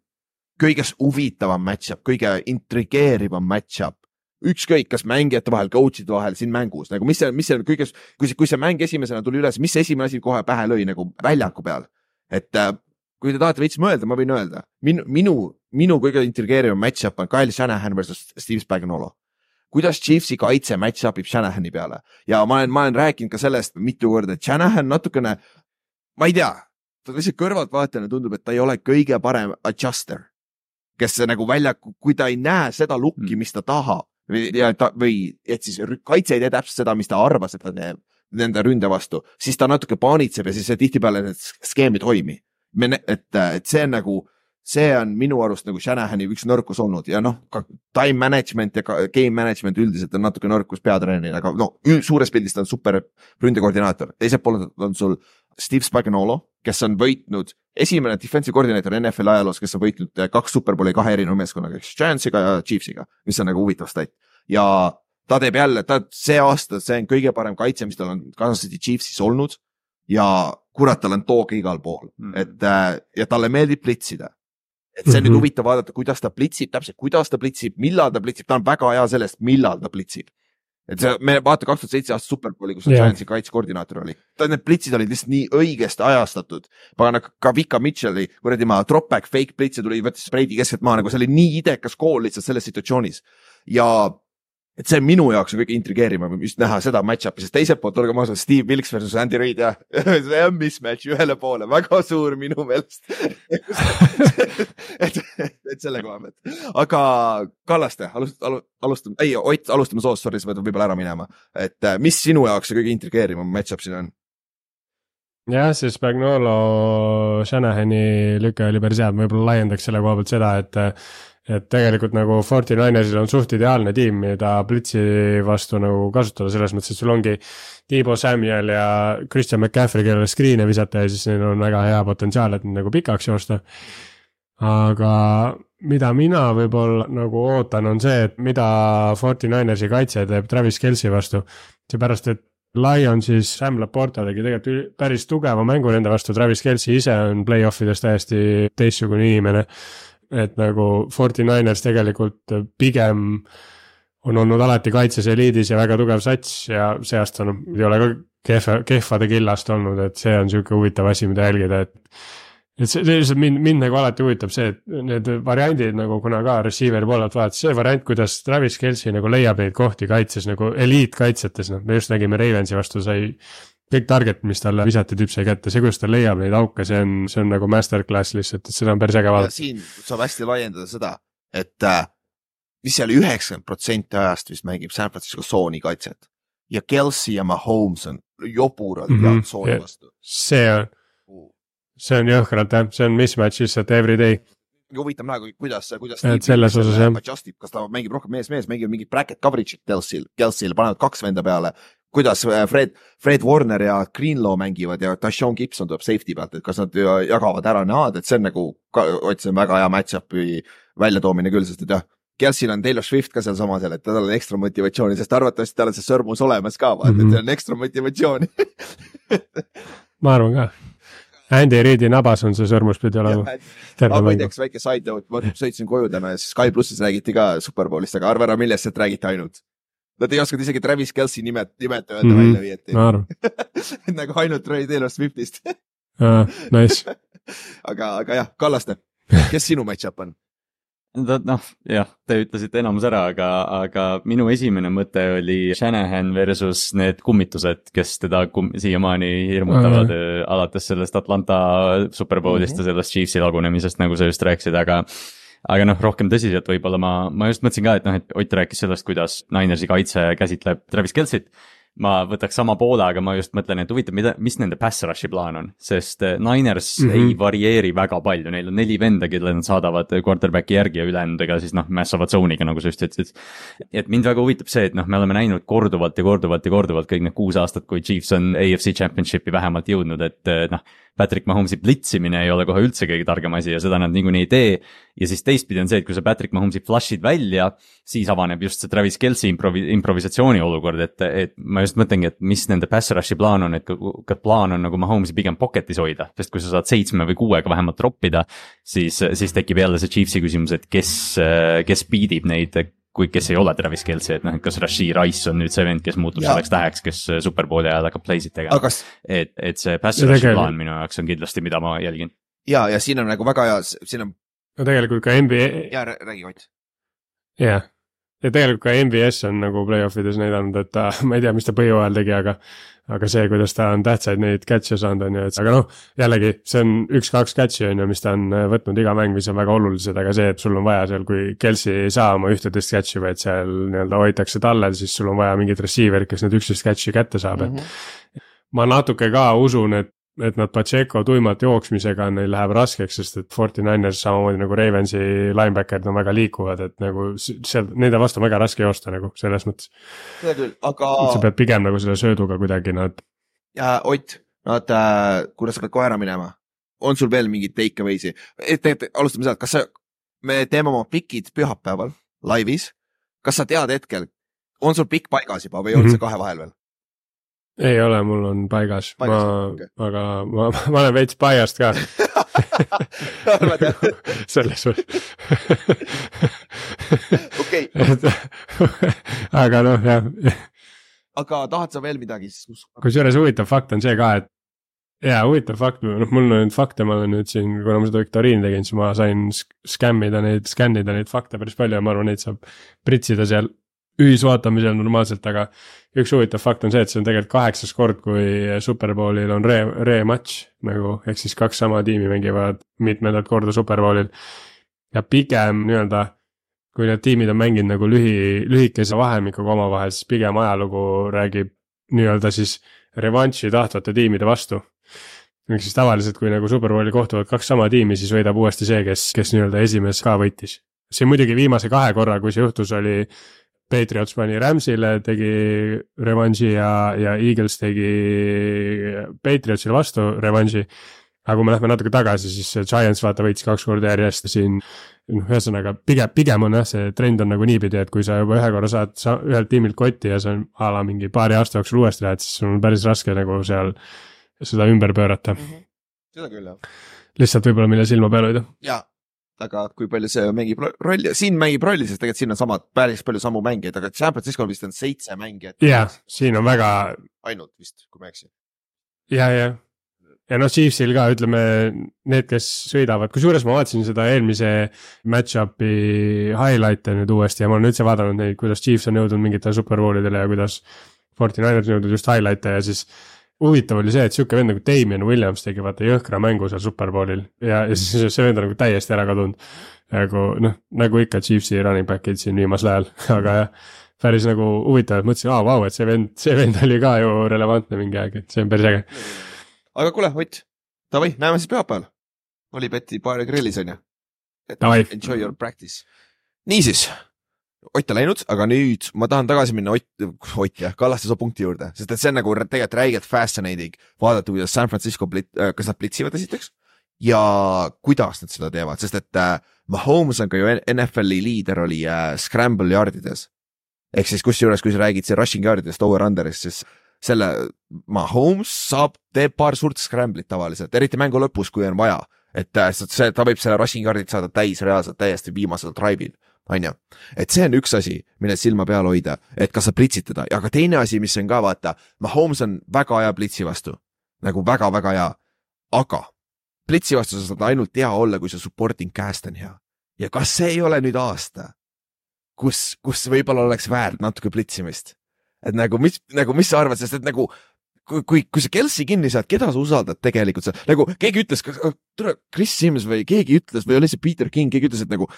kõige huvitavam match-up, kõige intrigeerivam match-up. ükskõik, kas mängijate vahel, coach'ide vahel siin mängus nagu, mis see, mis see kõige, kui see, kui see mäng esimesena tuli üles, mis esimene asi kohe pähe lõi nagu väljaku peal? et äh, kui te tahate veits mõelda, ma võin öelda, minu, minu, minu kõige intrigeerivam match-up on Kyle Shanahan versus Steve Spagnuolo kuidas Chiefsi kaitse match-up ib Shanahani peale? ja ma olen, ma olen rääkinud ka sellest mitu korda, et Shanahan natukene, ma ei tea, ta lihtsalt kõrvaltvaatajana tundub, et ta ei ole kõige parem adjuster kes nagu väljaku, kui ta ei näe seda lukki, mis ta tahab või, ja ta või et siis kaitse ei tee täpselt seda, mis ta arvas, et ta teeb nende ründe vastu, siis ta natuke paanitseb ja siis tihtipeale need skeem ei toimi. et, et see on nagu, see on minu arust nagu Shanahani üks nõrkus olnud ja noh, ka time management ja ka game management üldiselt on natuke nõrkus peatreeneril, aga no suures pildis ta on super ründekoordinaator, teiselt poolt on sul Steve Spagnuolo, kes on võitnud, esimene defensive koordineeter NFL ajaloos, kes on võitnud eh, kaks superbowli kahe erineva meeskonnaga, siis Giantsiga ja Chiefsiga, mis on nagu huvitav stat. ja ta teeb jälle, ta see aasta, see on kõige parem kaitse, mis tal on Kansas City Chiefsis olnud. ja kurat, tal on toog igal pool mm, et äh, ja talle meeldib plitsida. Et see on mm -hmm. nüüd mhm. huvitav vaadata, kuidas ta plitsib, täpselt kuidas ta plitsib, millal ta plitsib, ta on väga hea sellest, millal ta plitsib et see, me vaata kaks tuhat seitse aasta superbowli, kus yeah. Giantsi kaitsekoordinaator oli. Need plitsid olid lihtsalt nii õigesti ajastatud. pagana ka Vika Mitchell'i kuradi maa drop back fake plitse tuli, võttis Brady keskelt maha, nagu see oli nii idekas kool lihtsalt selles situatsioonis. ja et see minu jaoks on kõige intrigeerivam just näha seda match-up'i, sest teiselt poolt olgem ausad, Steve Wilks versus Andy Reid ja see on mismatch ühele poole, väga suur minu meelest. Et, et selle koha pealt, aga Kallaste, alustame, alustame, ei Ott, alustame soost, sorry, sa pead võib-olla ära minema, et äh, mis sinu jaoks see kõige intrigeerivam match-up siin on? jah, see Spagnolo Shanahani lüke oli päris hea, ma võib-olla laiendaks selle koha pealt seda, et et tegelikult nagu Forty Ninersil on suht ideaalne tiim, mida Blitzi vastu nagu kasutada, selles mõttes, et sul ongi Tiibo Samuel ja Christian McCaffrey, kellele screen'e visata ja siis neil on väga hea potentsiaal, et nagu pikaks joosta. aga mida mina võib-olla nagu ootan, on see, et mida Forty Ninersi kaitse teeb Travis Kelci vastu. seepärast, et Lionsis Sam Laporta tegi tegelikult päris tugeva mängu nende vastu, Travis Kelci ise on play-off ides täiesti teistsugune inimene et nagu Forty Niners tegelikult pigem on olnud alati kaitses eliidis ja väga tugev sats ja see aasta noh, ei ole ka kehva, kehvade killast olnud, et see on sihuke huvitav asi, mida jälgida, et. et see, see lihtsalt mind, mind nagu alati huvitab see, et need variandid nagu kuna ka receiver'i poolelt vaadates, see variant, kuidas Travis Kelci nagu leiab neid kohti kaitses nagu eliitkaitsetes, noh, me just nägime Ravensi vastu sai kõik target, mis talle visati, tüüp sai kätte, see, kuidas ta leiab neid auke, see on, see on nagu masterclass lihtsalt, et seda on päris äge vaadata. siin saab hästi laiendada seda, et äh, mis seal üheksakümmend protsenti ajast vist mängib San Francisco tsooni kaitset ja Kelsey ja Mahomes on joburalt mm -hmm. head tsooni vastu. see on, see on jõhkralt jah, see on mismatch lihtsalt every day huvitav näha, kuidas, kuidas. et selles osas jah. Adjust ib, kas ta mängib rohkem mees-mees, mängib mingit bracket coverage'it Kelsey'l, Kelsey'l panevad kaks venda peale kuidas äh, Fred, Fred Warner ja Greenlaw mängivad ja Tashawn Gibson tuleb safety pealt, et kas nad jagavad ära need, et see on nagu, on väga hea match-up'i väljatoomine küll, sest et jah, Kelsil on Taylor Swift ka sealsamas jälle, et tal on ekstra motivatsiooni, sest arvatavasti tal on see sõrmus olemas ka, vaata mm, -hmm. et tal on ekstra motivatsiooni ma arvan ka. Andy Reidi nabas on see sõrmus pidi olema. aga ma ei tea, kas väike side note, ma sõitsin koju täna ja Sky plussis räägiti ka Superbowlist, aga arva ära, millest sealt räägiti ainult Nad ei osanud isegi Travis Kelci nimet, nimet öelda mm -hmm. välja viieti. ma arvan nagu ainult Taylor Swiftist ah, Nice aga, aga jah, Kallaste, kes sinu match-up on? noh, jah, te ütlesite enamus ära, aga, aga minu esimene mõte oli Shanahan versus need kummitused, kes teda kum, siiamaani hirmutavad mm -hmm. alates sellest Atlanta superbowlist mm -hmm. ja sellest Chiefsi lagunemisest, nagu sa just rääkisid, aga aga noh, rohkem tõsiselt võib-olla ma, ma just mõtlesin ka, et noh, et Ott rääkis sellest, kuidas Ninersi kaitse käsitleb Travis Kelsit. ma võtaks sama poole, aga ma just mõtlen, et huvitav, mida, mis nende pass rush'i plaan on, sest äh, Niners mm -hmm. ei varieeri väga palju, neil on neli venda, kelle nad saadavad quarterback'i järgi ja ülejäänudega siis noh, mässavad zone'iga, nagu sa just ütlesid. et mind väga huvitab see, et noh, me oleme näinud korduvalt ja korduvalt ja korduvalt kõik need kuus aastat, kui Chiefs on AFC Championship'i vähemalt jõudnud, et noh Patrick Mahomes'i plitsimine ei ole kohe üldse kõige targem asi ja seda nad niikuinii ei tee. ja siis teistpidi on see, et kui sa Patrick Mahomes'i flash'id välja, siis avaneb just see Travis Kelci improvi-, improvisatsiooni olukord, et, et ma just mõtlengi, et mis nende pass rush'i plaan on, et kas plaan on nagu Mahomes'i pigem pocket'is hoida, sest kui sa saad seitsme või kuuega vähemalt troppida, siis, siis tekib jälle see Chiefsi küsimus, et kes, kes beat ib neid kui, kes ei ole Travis Kelce, et noh, et kas Rashid Rice on nüüd see vend, kes muutub ja. selleks täheks, kes superbowli ajal hakkab play sid tegema kas.... et, et see pass rush'i plaan minu jaoks on kindlasti, mida ma jälgin. ja, ja siin on nagu väga hea, siin on. no tegelikult ka NBA. ja räägi Ott. jah, ja tegelikult ka MBS on nagu play-off ides näidanud, et ta, ma ei tea, mis ta põhjooajal tegi, aga aga see, kuidas ta on tähtsaid neid catch'e saanud, on ju, et aga noh, jällegi, see on üks-kaks catch'i on ju, mis ta on äh, võtnud iga mäng, mis on väga olulised, aga see, et sul on vaja seal, kui Kelsi ei saa oma ühteteist catch'i, vaid seal nii-öelda hoitakse tallel, siis sul on vaja mingit receiver'it, kes need üksteist catch'i kätte saab, et mm. -hmm. ma natuke ka usun, et et nad Pacheco tuimalt jooksmisega neil läheb raskeks, sest et Forty Niners samamoodi nagu Ravensi linebacker'id on väga liikuvad, et nagu seal, nende vastu on väga raske joosta nagu selles mõttes. seda küll, aga. sa pead pigem nagu selle sööduga kuidagi nad. ja Ott, nad äh,, kuidas sa pead kohe ära minema, on sul veel mingeid take away'si, et tegelikult alustame sealt, kas sa, me teeme oma pikid pühapäeval laivis, kas sa tead hetkel, on sul pikk paigas juba või on mm -hmm. see kahe vahel veel? Ei ole, mul on paigas, ma aga ma, ma olen veits paiast ka selles mõttes okei. aga noh, jah. aga tahad sa veel midagi siis? kusjuures huvitav fakt on see ka, et jaa, huvitav fakt, noh, mul on nüüd fakte, ma olen nüüd siin, kuna ma seda viktoriini tegin, siis ma sain skämmida neid, skännida neid fakte päris palju ja ma arvan, neid saab pritsida seal ühisvaatamisel normaalselt, aga üks huvitav fakt on see, et see on tegelikult kaheksas kord, kui Superbowlil on re, rematch nagu, ehk siis kaks sama tiimi mängivad mitmendat korda Superbowlil. ja pigem nii-öelda, kui need tiimid on mänginud nagu lühi, lühikese vahemikuga omavahel, siis pigem ajalugu räägib nii-öelda siis revanši tahtvate tiimide vastu. ehk siis tavaliselt, kui nagu Superbowlil kohtuvad kaks sama tiimi, siis võidab uuesti see, kes, kes nii-öelda esimeses ka võitis. see muidugi viimase kahe korra, kui see juhtus, oli Patriots pani Rams'ile, tegi revanši ja, ja Eagles tegi Patriotsile vastu revanši. aga kui me lähme natuke tagasi, siis Giants vaata võitis kaks korda järjest siin. noh, ühesõnaga pigem, pigem on jah, see trend on nagu niipidi, et kui sa juba ühe korra saad sa ühelt tiimilt kotti ja sa a la mingi paari aasta jooksul uuesti lähed, siis sul on päris raske nagu seal seda ümber pöörata mm. -hmm. seda küll jah. lihtsalt võib-olla mille silma peal hoida. jaa, aga kui palju see mängib rolli, siin mängib rolli, sest tegelikult siin on samad, päris palju samu mängijaid, aga San Francisco'l vist on seitse mängijat. jah, siin on väga. ainult vist, kui ma ei eksi. ja, ja, ja noh, Chiefsil ka ütleme need, kes sõidavad, kusjuures ma vaatasin seda eelmise match-up'i highlight'e nüüd uuesti ja ma olen üldse vaadanud neid, kuidas Chiefs on jõudnud mingitele superbowlidele ja kuidas. Forty Niners on jõudnud just highlight'e ja siis huvitav oli see, et sihuke vend nagu Damien Williams tegi vaata jõhkra mängu seal Superbowlil ja, ja siis see vend on nagu täiesti ära kadunud. nagu noh, nagu ikka Chiefsi running back'id siin viimasel ajal, aga jah, päris nagu huvitav, et mõtlesin, aa vau, et see vend, see vend oli ka ju relevantne mingi aeg, et see on päris äge. aga kuule, Ott, davai, näeme siis pühapäeval. Olipeti baari grillis on ju? Enjoy your practice. niisiis Ott on läinud, aga nüüd ma tahan tagasi minna Ott, Ott jah, Kallastasoo punkti juurde, sest et see on nagu tegelikult räigelt fascinating vaadata, kuidas San Francisco plit-, äh, kas nad plitsivad esiteks ja kuidas nad seda teevad, sest et äh, Mahomes on ka ju NFL-i liider oli äh, scramble yardides. ehk siis kusjuures, kui sa räägid siin rushing yardidest, over-under'ist, siis selle Mahomes saab, teeb paar suurt scramble'it tavaliselt, eriti mängu lõpus, kui on vaja. et äh, see, ta võib selle rushing yard'id saada täis reaalselt täiesti viimasel drive'il on ju. et see on üks asi, millel silma peal hoida, et kas sa plitsid teda ja ka teine asi, mis on ka vaata, Mahomes on väga hea plitsi vastu, nagu väga-väga hea, aga plitsi vastu sa saad ainult hea olla, kui su supporting cast on hea. ja kas see ei ole nüüd aasta, kus, kus võib-olla oleks väärt natuke plitsimist? et nagu mis, nagu mis sa arvad, sest et nagu kui, kui, kui sa Kelsi kinni saad, keda sa usaldad tegelikult, nagu keegi ütles, tule, Chris Sims või keegi ütles või oli see Peter King, keegi ütles, et nagu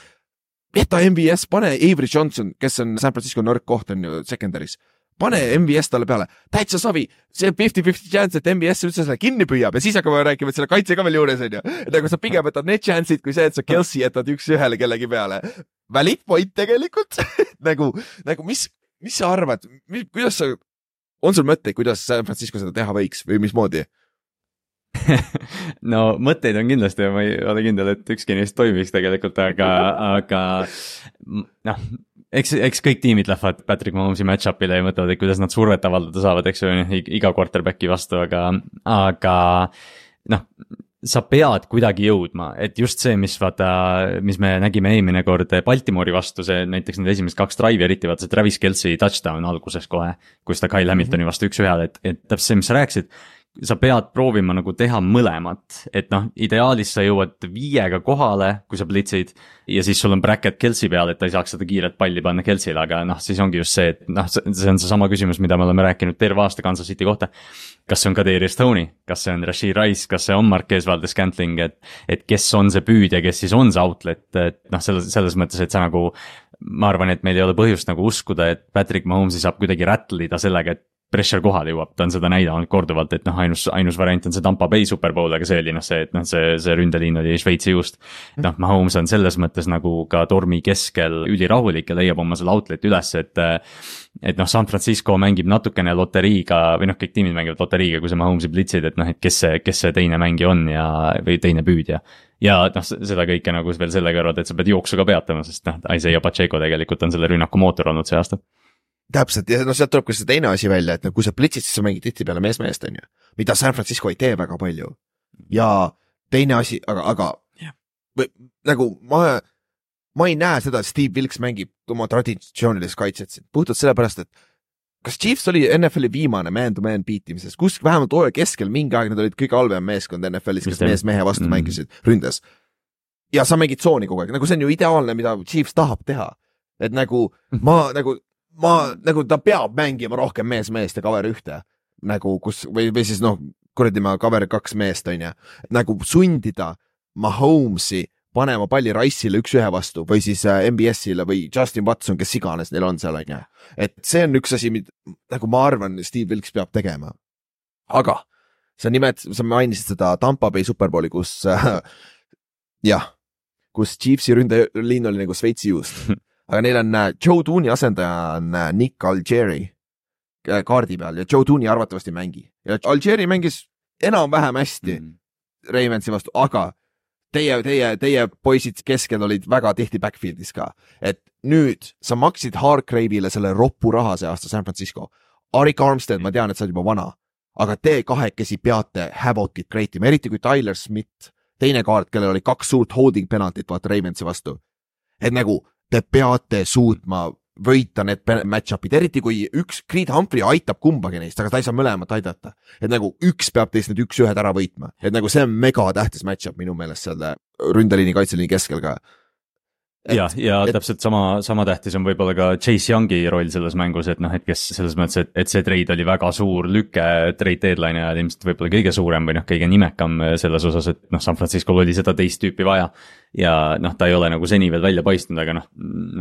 jäta MBS, pane Avery Johnson, kes on San Francisco nõrk koht on ju secondary's. pane MVS talle peale, täitsa savi, see fifty-fifty chance, et MVS üldse selle kinni püüab ja siis hakkame rääkima, et selle kaitse ka veel juures on ju. et nagu sa pigem võtad need chance'id kui see, et sa Kelsey jätad üks-ühele kellegi peale. Valid point tegelikult nagu, nagu mis, mis sa arvad, kuidas sa, on sul mõtteid, kuidas San Francisco seda teha võiks või mismoodi? no mõtteid on kindlasti ja ma ei ole kindel, et ükski neist toimiks tegelikult, aga, aga noh, eks, eks kõik tiimid lähevad Patrick Mahomes'i match-up'ile ja mõtlevad, et kuidas nad survet avaldada saavad, eks ju, iga quarterback'i vastu, aga, aga noh, sa pead kuidagi jõudma, et just see, mis vaata, mis me nägime eelmine kord Baltimori vastu, see näiteks need esimesed kaks drive'i, eriti vaata see Travis Kelci touchdown alguses kohe, kus ta Kyle Hamiltoni vastu üks-ühele, et, et täpselt see, mis sa rääkisid sa pead proovima nagu teha mõlemat, et noh, ideaalis sa jõuad viiega kohale, kui sa blitsid ja siis sul on bracket Kelsi peal, et ta ei saaks seda kiiret palli panna Kelsile, aga noh, siis ongi just see, et noh, see on seesama küsimus, mida me oleme rääkinud terve aasta Kansas City kohta. kas see on Kadarius Tony, kas see on Rashid Rice, kas see on Marquez Valdes Scantling, et, et kes on see püüdja, kes siis on see outlet, et noh, selles, selles mõttes, et sa nagu ma arvan, et meil ei ole põhjust nagu uskuda, et Patrick Mahomes'i saab kuidagi rattle ida sellega, et pressure kohale jõuab, ta on seda näidanud korduvalt, et noh, ainus, ainus variant on see Tampa Bay Superbowl, aga see oli noh, see, et noh, see, see ründeliin oli Šveitsi juust. noh, Mahomes on selles mõttes nagu ka tormi keskel ülirahulik ja leiab oma selle outlet'i üles, et et noh, San Francisco mängib natukene loteriiga või noh, kõik tiimid mängivad loteriiga, kui sa Mahomes'i blitsid, et noh, et kes see, kes see teine mängija on ja, või teine püüdja. ja noh, seda kõike nagu veel selle kõrval, et sa pead jooksu ka peatama, sest noh, Isaiah Pacheco tegelikult on selle rünnaku mootor olnud see aasta täpselt ja no sealt tuleb ka see teine asi välja, et no kui sa blitsid, siis sa mängid tihtipeale mees-meest, on ju, mida San Francisco ei tee väga palju. ja teine asi, aga, aga või, nagu ma, ma ei näe seda, et Steve Wilks mängib oma traditsioonilist kaitset siin, puhtalt sellepärast, et kas Chiefs oli NFL-i viimane man-to-man beat imises, kus vähemalt hooaja keskel mingi aeg nad olid kõige halvem meeskond NFL-is, kes mees mehe vastu Mm. mm. mängisid ründes. ja sa mängid tsooni kogu aeg, nagu see on ju ideaalne, mida Chiefs tahab teha. et nagu ma nagu, ma nagu ta peab mängima rohkem mees-meest ja cover ühte nagu kus või, või siis noh, kuradi ma cover kaks meest on ju, nagu sundida Mahomes'i panema palli Rice'ile üks-ühe vastu või siis äh, MBS-ile või Justin Watson, kes iganes neil on seal on ju. et see on üks asi, mida nagu ma arvan, Steve Wilks peab tegema. aga sa nimet-, sa mainisid seda Tampa Bay Superbowli, kus äh, jah, kus Chiefsi ründeliin oli nagu Šveitsi juust, aga neil on äh, Joe Tooney asendaja on äh, Nick Algeri äh, kaardi peal ja Joe Tooney arvatavasti ei mängi ja Algeri mängis enam-vähem hästi mm.. Ravensi vastu, aga teie, teie, teie poisid keskel olid väga tihti backfield'is ka, et nüüd sa maksid Hargrave'ile selle ropu raha see aasta San Francisco. Arik Armstead, ma tean, et sa oled juba vana, aga te kahekesi peate Havocit create ima, eriti kui Tyler Smith, teine kaart, kellel oli kaks suurt holding penaltit vaata Ravensi vastu. et nagu te peate suutma võita need match-up'id, eriti kui üks Creed Humphrey aitab kumbagi neist, aga ta ei saa mõlemat aidata. et nagu üks peab teist need üks-ühed ära võitma, et nagu see on megatähtis match-up minu meelest seal ründeliini, kaitseliini keskel ka. ja, ja et- et... täpselt sama, sama tähtis on võib-olla ka Chase Youngi roll selles mängus, et noh, et kes selles mõttes, et, et see trade oli väga suur lüke trade deadline'i ajal ilmselt võib-olla kõige suurem või noh, kõige nimekam selles osas, et noh, San Francisco'l oli seda teist tüüpi vaja. ja noh, ta ei ole nagu seni veel välja paistnud, aga noh,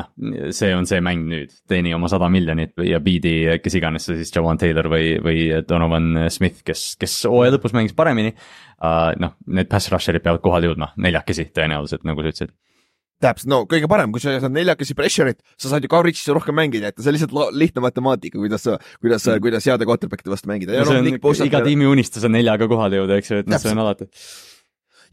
noh, see on see mäng nüüd, teeni oma sada miljonit ja biidi, kes iganes see siis, Jawan Taylor või, või Donovan Smith, kes, kes hooaja lõpus mängis paremini uh,. noh, need pass rusher'id peavad kohale jõudma neljakesi tõenäoliselt, nagu sa ütlesid täpselt, no kõige parem, kui sa saad neljakesi pressure'it, sa saad ju coverage'isse rohkem mängida jätta, see on lihtsalt lihtne matemaatika, kuidas kuidas sa, kuidas heade quarterback'ide vastu mängida. on iga tiimi unistus on neljaga kohale jõuda, eks ju, et noh, see on alati.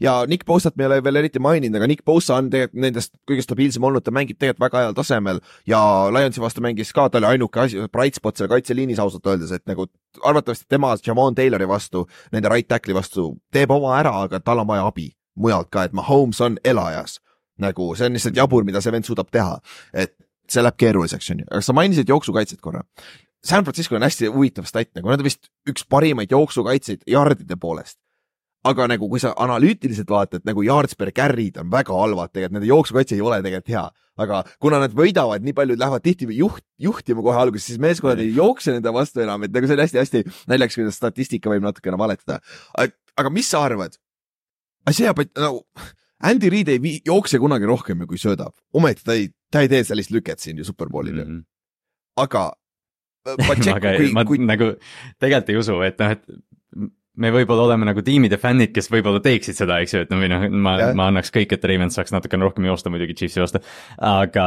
ja Nick Postat me ei ole veel eriti maininud, aga Nick Posta on tegelikult nendest kõige stabiilsem olnud, ta mängib tegelikult väga heal tasemel ja Lionsi vastu mängis ka, ta oli ainuke asi, bright spot seal kaitseliinis ausalt öeldes, et nagu arvatavasti tema Javon Taylori vastu, nende right tackle'i vastu teeb oma ära, aga tal on vaja abi mujalt ka, et Mahomes on elajas. Nagu see on lihtsalt jabur, mida see vend suudab teha, et see läheb keeruliseks, onju, aga sa mainisid jooksukaitset korra. San Francisco on hästi huvitav stat, nagu nad on vist üks parimaid jooksukaitseid jardide poolest aga nagu kui sa analüütiliselt vaatad nagu yards per carry'd on väga halvad tegelikult, nende jooksukaitse ei ole tegelikult hea, aga kuna nad võidavad nii palju, lähevad tihti juht, juhtima kohe alguses, siis meeskonnad ei jookse nende vastu enam, et nagu see on hästi-hästi naljakas, kuidas statistika võib natukene valetada. aga mis sa arvad? see jääb, nagu Andy Reid ei vii- jookse kunagi rohkem ju, kui söödab, ometi ta ei, ta ei tee sellist lüket siin ju Superbowlil ju, Mhm. aga Pacheco, aga kui, ma kui nagu tegelikult ei usu, et noh, et me võib-olla oleme nagu tiimide fännid, kes võib-olla teeksid seda, eks ju, et no või noh, ma, ma annaks kõik, et Ravens saaks natukene rohkem joosta muidugi Chiefsi vastu. aga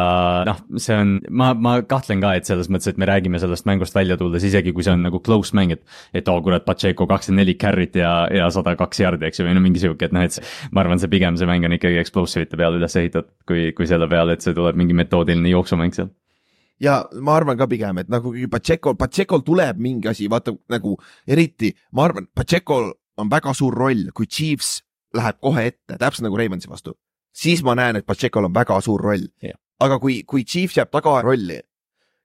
noh, see on, ma, ma kahtlen ka, et selles mõttes, et me räägime sellest mängust välja tulles, isegi kui see on nagu close mäng, et. et oo oh, kurat, Pacheco kakskümmend neli carry't ja, ja sada kaks jardi, eks ju, või no mingi sihuke, et noh, et see, ma arvan, see pigem see mäng on ikkagi explosive ite peale üles ehitatud, kui, kui selle peale, et see tuleb mingi metoodiline jooksumäng seal ja ma arvan ka pigem, et nagu Pacheco, Pachecol tuleb mingi asi, vaata nagu eriti, ma arvan, Pachecol on väga suur roll, kui Chiefs läheb kohe ette, täpselt nagu Ravensi vastu, siis ma näen, et Pachecol on väga suur roll yeah.. aga kui, kui Chiefs jääb tagarolli,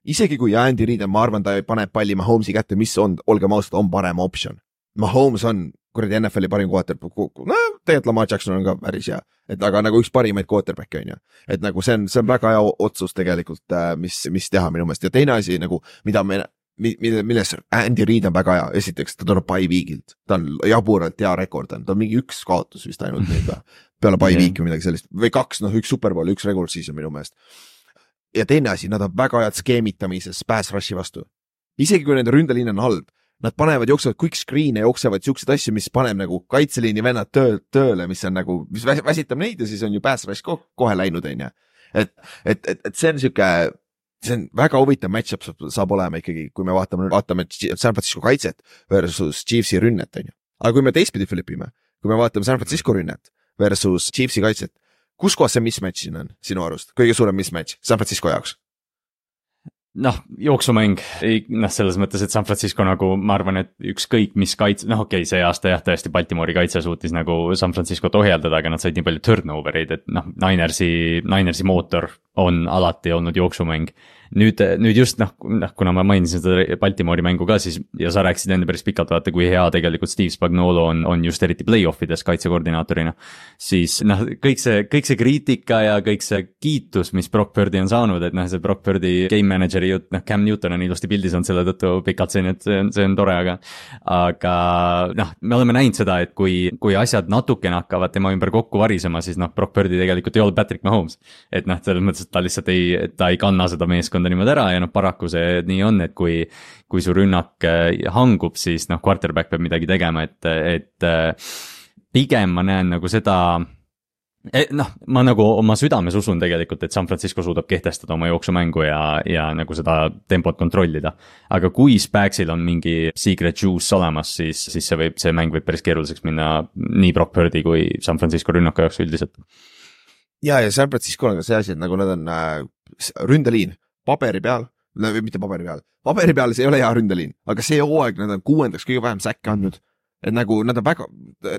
isegi kui Andy Reid on, ma arvan, ta paneb palli Mahomes'i kätte, mis on, olgem ausad, on parem optsioon. Mahomes on kuradi NFL-i parim quarterback, no tegelikult Lamar Jackson on ka päris hea, et aga nagu üks parimaid quarterback'e on ju. et nagu see on, see on väga hea otsus tegelikult, äh, mis, mis teha minu meelest. Ja teine asi nagu, mida me mille, milles Andy Reid on väga hea, esiteks ta tuleb by week'ilt, ta on jaburalt hea rekord on, ta on mingi üks kaotus vist ainult nüüd või, peale by week'i või midagi sellist. Või kaks, noh üks superbowl, üks regular season minu meelest. ja teine asi, nad on väga head skeemitamises pass rush'i vastu. isegi kui nende ründeliin on halb, nad panevad, jooksevad quick screen'e, jooksevad siukseid asju, mis paneb nagu kaitseliini vennad töö, tööle, mis on nagu, mis väsitab neid ja siis on ju pass rush ko kohe läinud, on ju. et, et, et, et see on sihuke, see on väga huvitav match-up saab, saab olema ikkagi, kui me vaatame, vaatame San Francisco kaitset versus Chiefsi rünnet, on ju. aga kui me teistpidi flipime, kui me vaatame San Francisco rünnet versus Chiefsi kaitset, kus kohas see mismatch siin on sinu arust, kõige suurem mismatch San Francisco jaoks? Noh, jooksumäng, ei noh, selles mõttes, et San Francisco nagu ma arvan, et ükskõik mis kaitse, noh, okei okay,, see aasta jah, tõesti Baltimori kaitse suutis nagu San Franciscot ohjeldada, aga nad said nii palju turnover eid, et noh, Ninersi, Ninersi mootor on alati olnud jooksumäng nüüd, nüüd just noh, noh, kuna ma mainisin seda Baltimori mängu ka, siis ja sa rääkisid enne päris pikalt, vaata kui hea tegelikult Steve Spagnolo on, on just eriti play-off ides kaitsekoordinaatorina. siis noh, kõik see, kõik see kriitika ja kõik see kiitus, mis Brock Birdi on saanud, et noh, see Brock Birdi game manager'i jutt, noh, Cam Newton on ilusti pildis olnud selle tõttu pikalt siin, et see on, see on tore, aga. aga noh, me oleme näinud seda, et kui, kui asjad natukene hakkavad tema ümber kokku varisema, siis noh, Brock Birdi tegelikult ei olnud Patrick Mahomes. et noh, selles mõttes, et ta lihtsalt ei, ta ei kanna seda meeskonda niimoodi ära ja noh, paraku see nii on, et kui. kui su rünnak äh, hangub, siis noh, quarterback peab midagi tegema, et, et äh, pigem ma näen nagu seda et noh, ma nagu oma südames usun tegelikult, et San Francisco suudab kehtestada oma jooksumängu ja, ja nagu seda tempot kontrollida. aga kui Spagsil on mingi secret juice olemas, siis, siis see võib, see mäng võib päris keeruliseks minna nii Brock Purdy kui San Francisco rünnaku jaoks üldiselt. Ja, ja San Francisco'l on ka see asi, et nagu nad on äh, ründeliin, paberi peal, mitte paberi peal, paberi peal see ei ole hea ründeliin, aga see hooaeg nad on kuuendaks kõige vähem säkke andnud. et nagu nad on väga,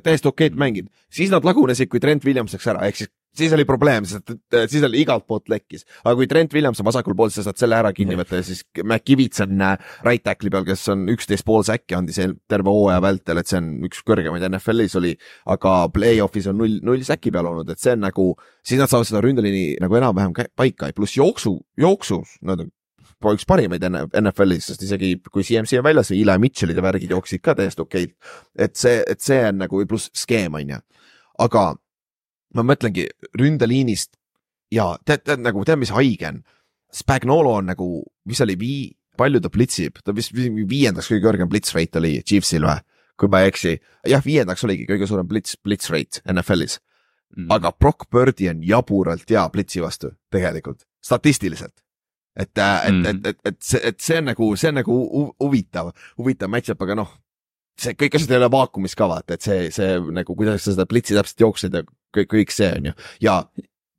täiesti okeid mänginud, siis nad lagunesid, kui Trent Williams läks ära, ehk siis siis oli probleem, sest et siis oli igalt poolt lekkis, aga kui Trent Williams on vasakul pool, sa saad selle ära kinni võtta ja siis McKivits on äh, right tackle'i peal, kes on üksteist pool säkki andis terve hooaja vältel, et see on üks kõrgemaid NFL-is oli. aga play-off'is on null, null säki peal olnud, et see on nagu, siis nad saavad seda ründeliini nagu enam-vähem paika, pluss jooksu, jooksus nad on üks parimaid NFL-is, sest isegi kui CMC on väljas, Eli Mitchell'id ja värgid jooksid ka täiesti okeilt. et see, et see on nagu pluss skeem on ju, aga ma mõtlengi ründeliinist ja tead, tead nagu, tead, mis haige on? Spagnolo on nagu, mis oli vii-, palju ta blitsib, ta vist viiendaks kõige kõrgem blitz rate oli Chiefsil või, kui ma ei eksi. jah, viiendaks oligi kõige suurem blitz, blitz rate NFL-is mm.. aga Brock Birdi on jaburalt hea blitsi vastu tegelikult, statistiliselt. et mm., et, et, et, et see, et see on nagu, see on nagu huvitav, huvitav match-up, aga noh, see kõik asjad ei ole vaakumis ka vaata, et see, see nagu, kuidas sa seda blitsi täpselt jooksed ja kõik, kõik see on ju ja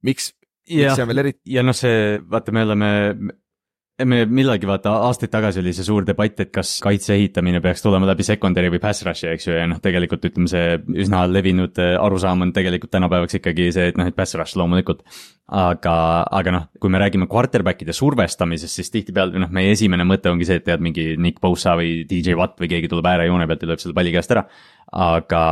miks, miks see on veel eriti. ja noh, see vaata, me oleme, me millalgi vaata aastaid tagasi oli see suur debatt, et kas kaitse ehitamine peaks tulema läbi secondary või pass rush'i, eks ju, ja noh, tegelikult ütleme, see üsna levinud äh, arusaam on tegelikult tänapäevaks ikkagi see, et noh, et pass rush loomulikult. aga, aga noh, kui me räägime quarterback'ide survestamisest, siis tihtipeale noh, meie esimene mõte ongi see, et tead mingi Nick Bosa või DJ Watt või keegi tuleb äärejoone pealt ja lööb selle palli käest ära aga,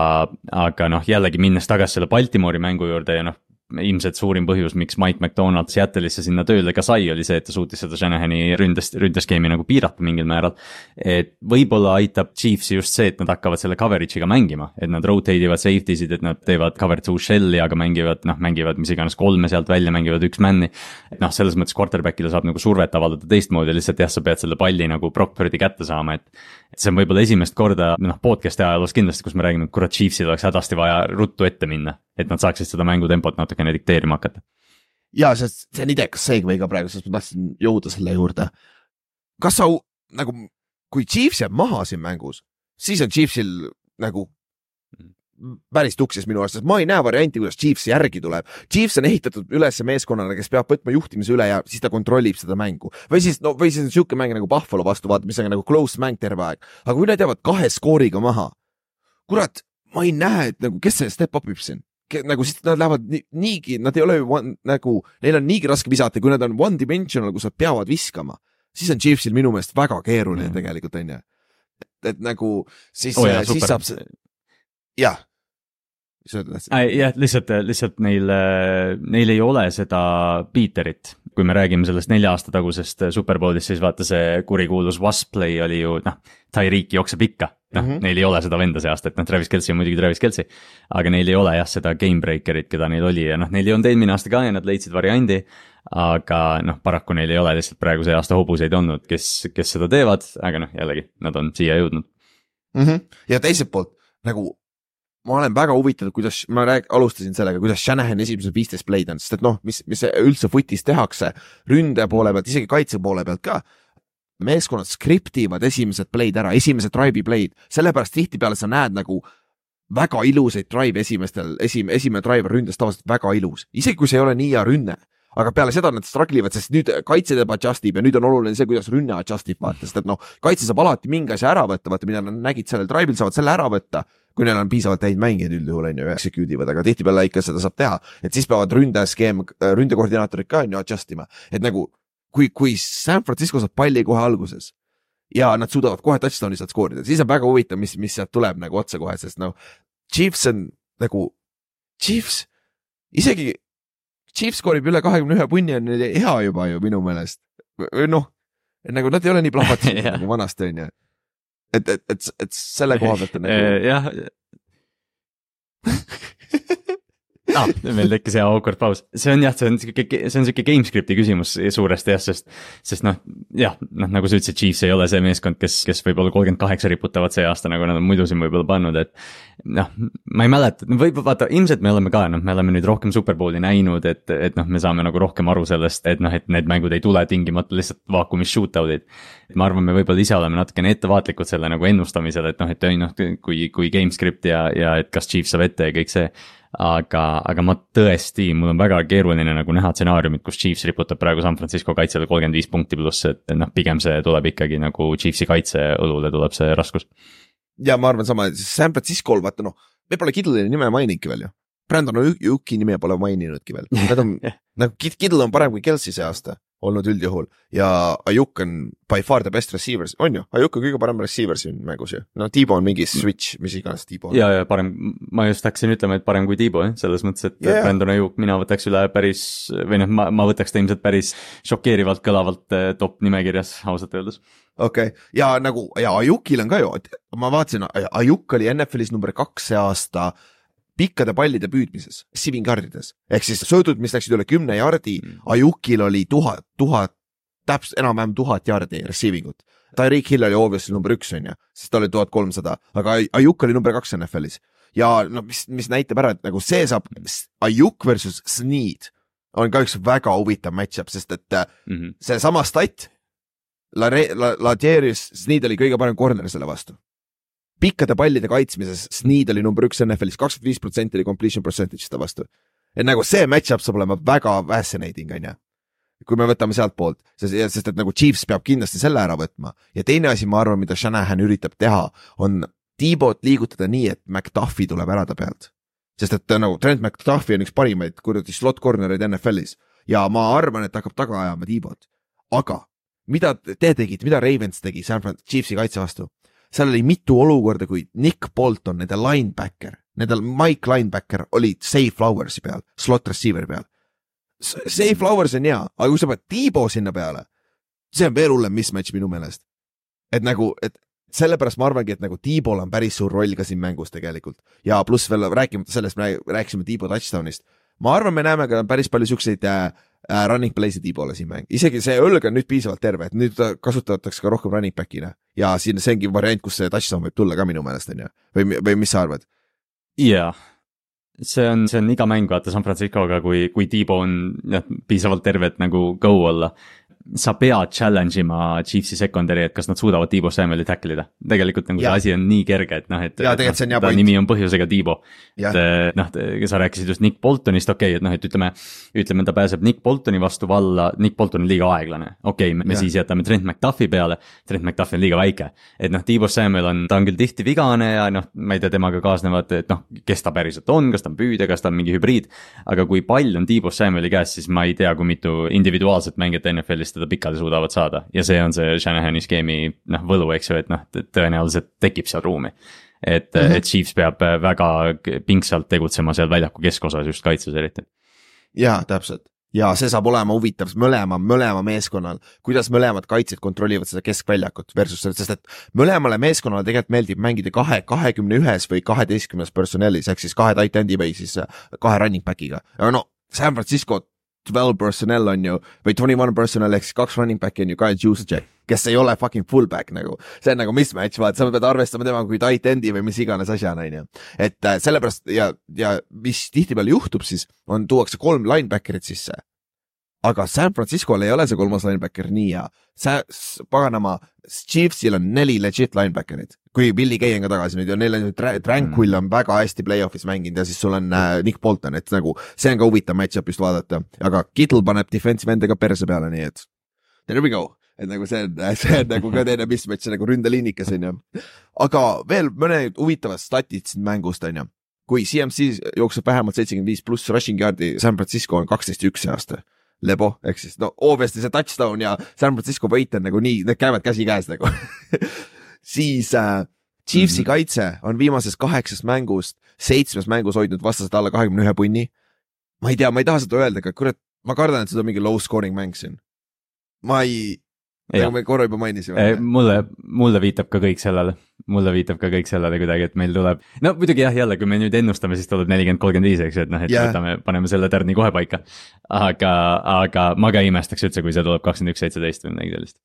aga noh, jällegi minnes tagasi selle Baltimori mängu juurde ja noh, ilmselt suurim põhjus, miks Mike McDonald Seattle'isse sinna tööle ka sai, oli see, et ta suutis seda Shanahani ründest, ründeskeemi nagu piirata mingil määral. et võib-olla aitab Chiefsi just see, et nad hakkavad selle coverage'iga mängima, et nad rotate ivad safety sid, et nad teevad cover two shell'i, aga mängivad, noh, mängivad mis iganes kolme sealt välja, mängivad üks man'i. et noh, selles mõttes quarterback'ile saab nagu survet avaldada teistmoodi, lihtsalt jah, sa pead selle palli nagu Brock Purdy kätte saama, et. et see on võib-olla esimest korda, noh, podcast'i ajaloos kindlasti, kus me räägime, et kurat, Chiefsil oleks hädasti vaja ruttu ette minna, et nad saaksid seda mängutempot natukene dikteerima hakata. ja sest see on idekas segway ka praegu, sest ma tahtsin jõuda selle juurde. kas sa nagu, kui Chiefs jääb maha siin mängus, siis on Chiefsil nagu päris tuksis minu arust, sest ma ei näe varianti, kuidas Chiefs järgi tuleb. Chiefs on ehitatud üles meeskonnana, kes peab võtma juhtimise üle ja siis ta kontrollib seda mängu. või siis, no või siis sihuke mäng nagu Buffalo vastu, vaata, mis on nagu close mäng terve aeg. aga kui nad jäävad kahe skooriga maha, kurat, ma ei näe, et nagu, kes see step up ib siin nagu siis nad lähevad ni, niigi, nad ei ole ju one, nagu, neil on niigi raske visata, kui nad on one dimensional, kus nad peavad viskama, siis on Chiefsil minu meelest väga keeruline mm. tegelikult onju. et, et nagu siis oh, siis saab see, jah mis sa tahtsid? jah, lihtsalt, lihtsalt neil, neil ei ole seda Peterit. Kui me räägime sellest nelja aasta tagusest Superbowlist, siis vaata see kurikuulus Wasp play oli ju noh, Tyreek jookseb ikka. noh mm -hmm., neil ei ole seda venda see aasta, et noh, Travis Kelci on muidugi Travis Kelci. aga neil ei ole jah, seda game breaker'it, keda neil oli ja noh, neil ei olnud eelmine aasta ka ja nad leidsid variandi. aga noh, paraku neil ei ole lihtsalt praegu see aasta hobuseid olnud, kes, kes seda teevad, aga noh, jällegi nad on siia jõudnud mm. -hmm. ja teiselt poolt nagu ma olen väga huvitatud, kuidas ma rääg-, alustasin sellega, kuidas Shanahan esimesed viisteist play'd on, sest et noh, mis, mis üldse footis tehakse ründe poole pealt, isegi kaitse poole pealt ka. meeskonnad skriptivad esimesed play'd ära, esimesed drive'i play'd, sellepärast tihtipeale sa näed nagu väga ilusaid drive esimestel, esim-, esimene drive on ründes tavaliselt väga ilus, isegi kui see ei ole nii hea rünne aga peale seda nad struggle ivad, sest nüüd kaitse teeb adjust ib ja nüüd on oluline see, kuidas rünne adjust ib, vaata, sest et noh, kaitse saab alati mingi asja ära võtta, vaata, mida nad nägid sellel drive'il, saavad selle ära võtta kui neil on piisavalt häid mängijaid üldjuhul on ju, execute ivad, aga tihtipeale ikka seda saab teha, et siis peavad ründeskeem, ründekoordinaatorid ka on ju adjust ima, et nagu kui, kui San Francisco saab palli kohe alguses ja nad suudavad kohe touchdown'i sealt skoorida, siis on väga huvitav, mis, mis sealt tuleb nagu otsekohe, sest noh, Chiefs on nagu, Chiefs, isegi Chiefs skoorib üle kahekümne ühe punni on hea juba ju minu meelest. noh, nagu nad ei ole nii plahvatuslikud nagu vanasti on ju et, et, et, et selle koha pealt on nagu. jah ah, meil tekkis hea awkward paus, see on jah, see on sihuke, see on sihuke gamescript'i küsimus suuresti jah, sest, sest noh, jah, noh nagu sa ütlesid, Chiefs ei ole see meeskond, kes, kes võib-olla kolmkümmend kaheksa riputavad see aasta, nagu nad on muidu siin võib-olla pannud, et. noh, ma ei mäleta, võib vaata, ilmselt me oleme ka, noh, me oleme nüüd rohkem Superbowli näinud, et, et noh, me saame nagu rohkem aru sellest, et noh, et need mängud ei tule tingimata lihtsalt vaakumis shootout'id. ma arvan, me võib-olla ise oleme natukene ettevaatlikud selle nagu ennustamisel, et noh, et noh, kui, kui gamescript ja, ja et kas Chiefs saab ette ja kõik see aga, aga ma tõesti, mul on väga keeruline nagu näha stsenaariumit, kus Chiefs riputab praegu San Francisco kaitsele kolmkümmend viis punkti pluss, et noh, pigem see tuleb ikkagi nagu Chiefsi kaitse õlule tuleb see raskus. ja ma arvan sama, San Francisco'l vaata noh, me pole Kidlini nime maininudki veel ju. Brandon Yuki nime pole maininudki veel, nad on nagu Kidl on parem kui Kelsey see aasta olnud üldjuhul ja Ajuk on by far the best receivers, on ju, Ajuk on kõige parem receiver siin mängus ju, no Tiibo on mingi switch, mis iganes Tiibo on. ja, ja parem, ma just hakkasin ütlema, et parem kui Tiibo jah, selles mõttes, et yeah. Brandon Ajuk mina võtaks üle päris või noh, ma, ma võtaks ta ilmselt päris šokeerivalt kõlavalt eh, top nimekirjas ausalt öeldes okei okay., ja nagu ja Ajukil on ka ju, ma vaatasin, Ajuk oli NFL-is number kaks see aasta pikkade pallide püüdmises, receiving yardides ehk siis söödud, mis läksid üle kümne jardi mm., Ajukil oli tuhat, tuhat, täpselt enam-vähem tuhat jardi receiving ut. Tyreek Hill oli obviously number üks, on ju, sest ta oli tuhat kolmsada, aga Ajuk oli number kaks NFL-is. ja no mis, mis näitab ära, et nagu see saab, Ajuk versus Sneed on ka üks väga huvitav match-up, sest et mm -hmm. seesama stat, La, La, Ladarius Sneed oli kõige parem corner selle vastu pikkade pallide kaitsmises Sneed oli number üks NFL-is, kakskümmend viis protsenti oli completion percentage ta vastu. et nagu see match-up saab olema väga fascinating, on ju. kui me võtame sealtpoolt, sest et nagu Chiefs peab kindlasti selle ära võtma ja teine asi, ma arvan, mida Shanahan üritab teha, on T-bot liigutada nii, et McDuffi tuleb ära ta pealt. sest et nagu Trent McDuffi on üks parimaid kuradi slot corner'eid NFL-is ja ma arvan, et hakkab taga ajama T-bot. aga mida te tegite, mida Ravens tegi San Francisco Chiefsi kaitse vastu? Seal oli mitu olukorda, kui Nick Bolton, nende linebacker, nende Mike linebacker oli safe flowers'i peal, slot receiver'i peal. Safe flowers on hea, aga kui sa paned Tiibo sinna peale, see on veel hullem mismatch minu meelest. et nagu, et sellepärast ma arvangi, et nagu Tiibol on päris suur roll ka siin mängus tegelikult ja pluss veel rääkimata sellest, me rääkisime Tiibo touchdown'ist. ma arvan, me näeme ka päris palju siukseid äh, äh, running play'sid Tiibole siin mäng, isegi see õlg on nüüd piisavalt terve, et nüüd ta kasutatakse ka rohkem running back'ina ja siin see ongi variant, kus see touchdown võib tulla ka minu meelest on ju, või, või mis sa arvad? jaa, see on, see on iga mäng vaata San Franciscoga, kui, kui on jah, piisavalt terve, et nagu go olla. Sa pead challenge ima Chiefsi secondary, et kas nad suudavad Tiibo Samueli tackle ida. tegelikult nagu see asi on nii kerge, et noh, et. On hea ta point. nimi on põhjusega Tiibo. et noh, sa rääkisid just Nick Boltonist, okei okay,, et noh, et ütleme, ütleme, ta pääseb Nick Boltoni vastu valla, Nick Bolton on liiga aeglane, okei okay,, me Jah. siis jätame Trent McDuffi peale, Trent McDuffi on liiga väike. et noh, Tiibo Samuel on, ta on küll tihti vigane ja noh, ma ei tea, temaga kaasnevad, et noh, kes ta päriselt on, kas ta on püüdja, kas ta on mingi hübriid. aga kui pall on Tiibo Samueli käes, siis ma ei tea, kui mitu individuaalset mängijat NFL-is teda pikali suudavad saada ja see on see Shanahani skeemi noh, võlu, eks ju, et noh, tõenäoliselt tekib seal ruumi et mm. -hmm. et Chiefs peab väga pingsalt tegutsema seal väljaku keskosas just kaitses eriti. ja täpselt ja see saab olema huvitav mõlema, mõlema meeskonnal, kuidas mõlemad kaitsjad kontrollivad seda keskväljakut versus, sest et mõlemale meeskonnale tegelikult meeldib mängida kahe, kahekümne ühes või kaheteistkümnes personelis ehk siis kahe tight end'i või siis äh, kahe running back'iga, aga no San Francisco twelve personnel on ju või twenty one personnel ehk siis kaks running back'i on ju Kyle Juszczyk, kes ei ole fucking fullback nagu, see on nagu mismatch, vaata, sa pead arvestama temaga kui tight end'i või mis iganes asjana, on ju. et äh, sellepärast ja, ja mis tihtipeale juhtub siis, on, tuuakse kolm linebacker'it sisse. Aga San Francisco'l ei ole see kolmas linebacker nii hea. Sa-, paganama, Chiefsil on neli legit linebacker'it, kui Billy Gay on ka tagasi nüüd ja neil on Tra- Tranquil on väga hästi play-off'is mänginud ja siis sul on äh, Nick Bolton, et nagu see on ka huvitav match-up just vaadata, aga Kittle paneb defensive end'i ka perse peale, nii et there we go, et nagu see on, see on nagu ka teine mismatch nagu ründeliinikas on ju. aga veel mõned huvitavad statid siin mängust on ju. kui CMC jookseb vähemalt seitsekümmend viis pluss rushing yard'i, San Francisco on kaksteist ja üks see aasta. Lebo, ehk siis no obviously see touchdown ja San Francisco võit on nagu nii, need käivad käsikäes nagu siis äh, Chiefsi mm. -hmm. kaitse on viimasest kaheksast mängust seitsmes mängus hoidnud vastased alla kahekümne ühe punni. ma ei tea, ma ei taha seda öelda, aga kurat, ma kardan, et see on mingi low scoring mäng siin. ma ei, nagu me korra juba mainisime. mulle, mulle viitab ka kõik sellele, mulle viitab ka kõik sellele kuidagi, et meil tuleb, no muidugi jah, jälle, kui me nüüd ennustame, siis tuleb nelikümmend, kolmkümmend viis, eks ju, et noh, et yeah. võtame, paneme selle tärni kohe paika. aga, aga ma ka ei imestaks üldse, kui see tuleb kakskümmend üks, seitseteist või midagi sellist.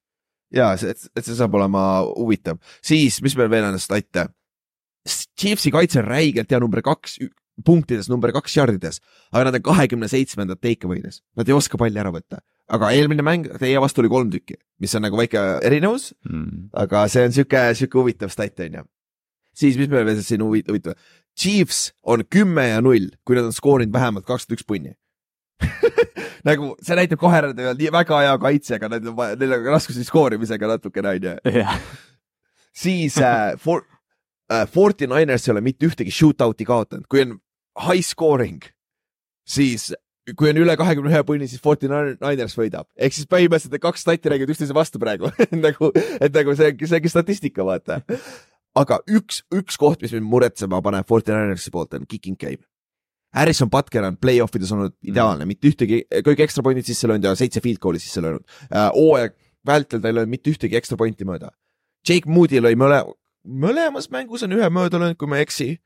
ja see, et see saab olema huvitav, siis mis meil veel on statte? Chiefsi kaitse on räigelt hea number kaks punktides, number kaks jardides, aga nad on kahekümne seitsmendad take away'des, nad ei oska palli ära võtta. Aga eelmine mäng teie vastu oli kolm tükki, mis on nagu väike erinevus, Mm. aga see on sihuke, sihuke huvitav stat on ju. siis, mis meil veel siin huvi- huvitav, Chiefs on kümme ja null, kui nad on skoorinud vähemalt kakskümmend üks punni nagu see näitab kohe, et nad on nii väga hea kaitsega, neil on neil on raskusi skoorimisega natukene on ju. siis äh, for, äh, Forty Niners ei ole mitte ühtegi shootout'i kaotanud, kui on high scoring, siis kui on üle kahekümne ühe punni, siis Forty Niners võidab, ehk siis põhimõtteliselt need kaks stati räägivad üksteise vastu praegu nagu, et nagu see, see ongi statistika, vaata. aga üks, üks koht, mis mind muretsema paneb Forty Ninersi poolt on kicking game. Harrison Butker on play-off ides olnud ideaalne, mitte ühtegi, kõik ekstra pointid sisse löönud ja seitse field goal'i sisse löönud. hooaeg vältel ta ei löönud mitte ühtegi ekstra pointi mööda. Jake Moody lõi mõle-, mõlemas mängus on ühe mööda löönud, kui ma ei eksi.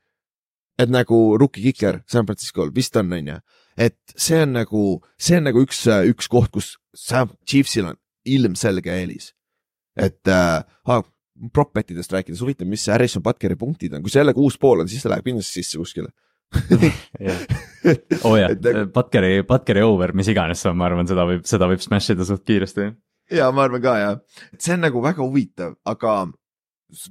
et nagu rookie kiker San Francisco'l vist on, on ju. Et see on nagu, see on nagu üks, üks koht, kus Sam Chiefsil on ilmselge eelis. et äh, prop betidest rääkides, huvitav, mis see Harrison Butkeri punktid on, kui see jälle kuus pool on, siis ta läheb kindlasti sisse kuskile. oo jah Et nagu-, Butkeri, Butkeri over, mis iganes see on, ma arvan, seda võib, seda võib smash ida suht kiiresti. ja ma arvan ka jah, see on nagu väga huvitav, aga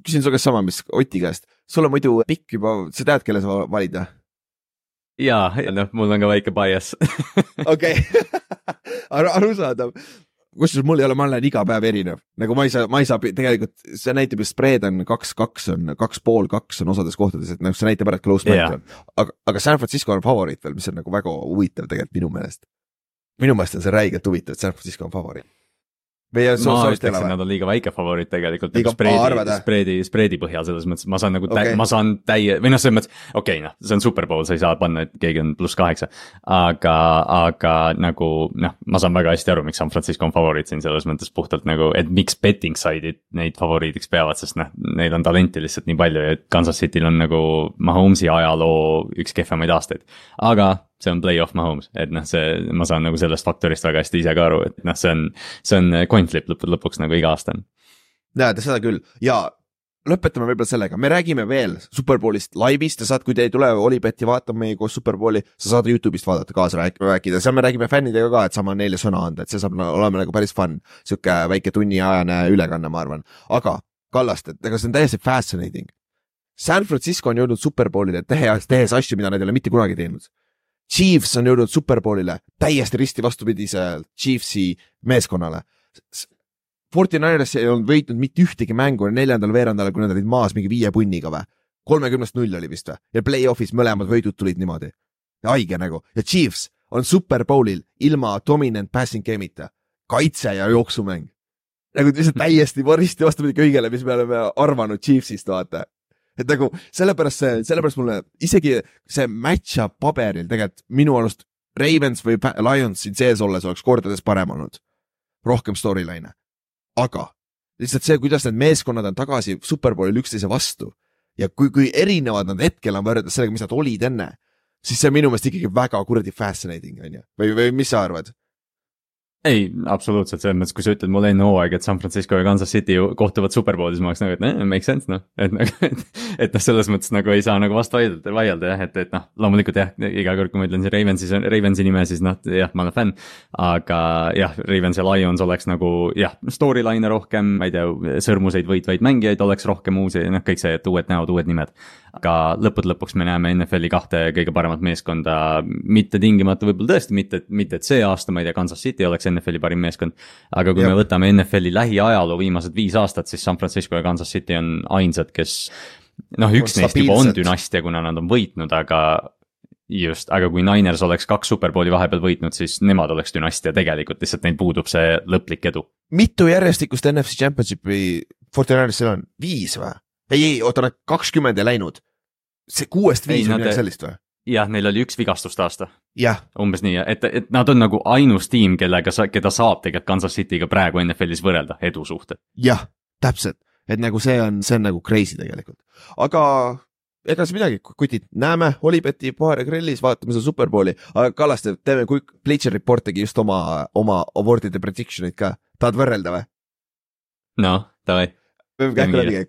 küsin su käest sama, mis Oti käest, sul on muidu pikk juba, sa tead, kelle sa valid või? ja, noh, mul on ka väike bias okei, arusaadav. kusjuures mul ei ole, ma olen iga päev erinev, nagu ma ei saa, ma ei saa tegelikult, see näitab ju spread on kaks, kaks on kaks pool kaks on osades kohtades, et noh, see näitab ära, et close match on. aga, aga San Francisco on favoriit veel, mis on nagu väga huvitav tegelikult minu meelest. minu meelest on see räigelt huvitav, et San Francisco on favoriit. Või ma sorry, ütleks, et nad on liiga väike favoriit tegelikult Liiga- nagu spreedi spreedi, spreedi põhjal selles mõttes, ma saan nagu okay., ma saan täie, või noh, selles mõttes, okei okay, noh, see on superbowl, sa ei saa panna, et keegi on pluss kaheksa. aga, aga nagu noh, ma saan väga hästi aru, miks San Francisco on favoriit siin selles mõttes puhtalt nagu, et miks betting side'id neid favoriidiks peavad, sest noh, neil on talenti lihtsalt nii palju ja Kansas City'l on nagu Mahomes'i ajaloo üks kehvemaid aastaid. aga see on play-off Mahomes, et noh, see, ma saan nagu sellest faktorist väga hästi ise ka aru, et noh, see on, see on coin flip lõppude lõpuks nagu iga aasta on. näed, seda küll ja lõpetame võib-olla sellega, me räägime veel Superbowlist laivis, sa saad, kui te ei tule Olipeti vaatama meie koos Superbowli, sa saad Youtube'ist vaadata kaasa rääk- rääkida, seal me räägime fännidega ka, et saame neile sõna anda, et see saab olema nagu päris fun. sihuke väike tunniajane ülekanne, ma arvan, aga Kallaste, ega see on täiesti fascinating. San Francisco on jõudnud Superbowlile tehes, tehes asju, mida nad ei ole mitte kunagi teinud. Chiefs on jõudnud Superbowlile täiesti risti vastupidise Chiefsi meeskonnale. Fortinaires ei olnud võitnud mitte ühtegi mängu neljandal veerandal, kui nad olid maas mingi viie punniga või. kolmekümnest null oli vist või ja play-off'is mõlemad võidud tulid niimoodi. haige nagu ja Chiefs on Superbowlil ilma dominant passing game'ita, kaitse ja jooksumäng. nagu lihtsalt täiesti risti vastupidi kõigele, mis me oleme arvanud Chiefsist, vaata et nagu sellepärast see, sellepärast mulle isegi see match-up paberil tegelikult minu arust Ravens või Lions siin sees olles oleks kordades parem olnud. rohkem storyline'e, aga lihtsalt see, kuidas need meeskonnad on tagasi Superbowlil üksteise vastu ja kui, kui erinevad nad hetkel on võrreldes sellega, mis nad olid enne, siis see on minu meelest ikkagi väga kuradi fascinating on ju, või, või mis sa arvad? ei, absoluutselt, selles mõttes, kui sa ütled mulle enne hooaega, et San Francisco ja Kansas City kohtuvad superbowlis, ma oleks nagu, et eh, make sense noh, et nagu, et, et noh, selles mõttes nagu ei saa nagu vastu vaielda, vaielda jah, et, et noh, loomulikult jah, iga kord, kui ma ütlen siin Ravensi, Ravensi nime, siis noh, jah, ma olen fänn. aga jah, Ravens ja Lions oleks nagu jah, storyline'e rohkem, ma ei tea, sõrmuseid võitvaid mängijaid oleks rohkem uusi, noh, kõik see, et uued näod, uued nimed. aga lõppude lõpuks me näeme NFL-i kahte kõige paremat meeskonda, mitte tingimata võib-olla tõesti mitte, mitte et see aasta, ma ei tea, Kansas City oleks NFL-i parim meeskond. aga kui. Jab. me võtame NFL-i lähiajaloo viimased viis aastat, siis San Francisco ja Kansas City on ainsad, kes noh, üks neist juba on dünastia, kuna nad on võitnud, aga just, aga kui Niners oleks kaks superbowli vahepeal võitnud, siis nemad oleks dünastia tegelikult, lihtsalt neil puudub see lõplik edu. mitu järjestikust NFC Championshipi Fortinarisel on, viis või? ei, ei, oota, nad kakskümmend ei läinud. see kuuest viis või midagi sellist või? jah, neil oli üks vigastuste aasta, umbes nii, et, et nad on nagu ainus tiim, kellega sa, keda saab tegelikult Kansas City'ga praegu NFL-is võrrelda edu suhtes. jah, täpselt, et nagu see on, see on nagu crazy tegelikult, aga ega siis midagi, kutid, näeme. Olibeti paare grillis, vaatame seda Superbowli, aga Kallaste, teeme, kui Bleacher Report tegi just oma, oma award'ide prediction'id ka, tahad võrrelda või? noh, davai, kähku läbi,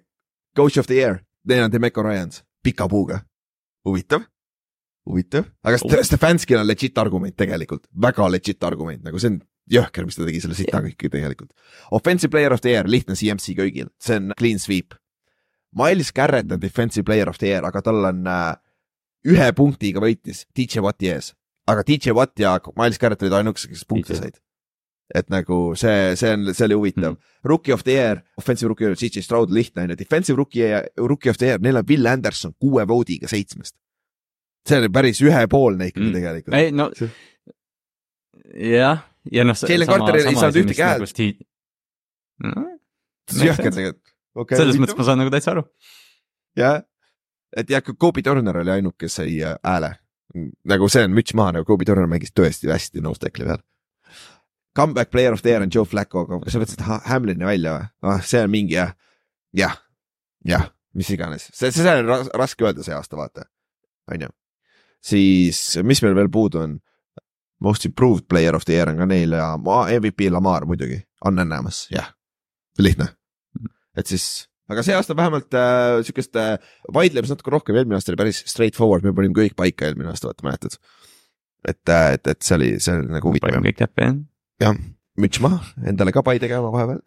Coach of the year, on Demeco Ryans, pika puuga, huvitav, huvitav, aga St- Stefanskil on legit argument tegelikult, väga legit argument, nagu see on jõhker, mis ta tegi selle sita kõik tegelikult. Offensive player of the year, lihtne CMC köögil, see on clean sweep. Miles Garrett on defensive player of the year, aga tal on äh, ühe punktiga võitis DJ Watti ees, aga DJ Watt ja Miles Garrett olid ainukesed, kes punkte said. et nagu see, see on, see oli huvitav mm.. Rookie of the year, offensive rookie of the year, CJ Stroud lihtne on ju, defensive rookie, rookie of the year, neil on Will Anderson kuue vote'iga seitsmest. See oli päris ühepoolne ikkagi mm. Tegelikult. ei no jah, ja noh. Jalen Carter ei saanud ühtegi häält. No, see on jõhker tegelikult selles mõttes ma saan nagu täitsa aru. jah, et jah, Kobe Turner oli ainuke, kes sai äh, hääle. nagu see on müts maha, nagu Kobe Turner mängis tõesti hästi nose tackle'i peal. Comeback player of the year on Joe Flacco, aga sa võtsid Ha- Hamlini välja või? ah, see on mingi jah, jah, jah, mis iganes, see, see on ras raske öelda see aasta, vaata, on ju. siis, mis meil veel puudu on? Most improved player of the year on ka neil ja ma- MVP Lamar muidugi, on ennamas, jah, lihtne. et siis, aga see aasta vähemalt äh, sihukest äh, vaidlemist natuke rohkem, eelmine aasta oli päris straight forward, me panime kõik paika eelmine aasta, vaata mäletad. et, et, et see oli, see oli nagu huvitav panime kõik täppi jah. jah, müts maha, endale ka pai tegema vahepeal.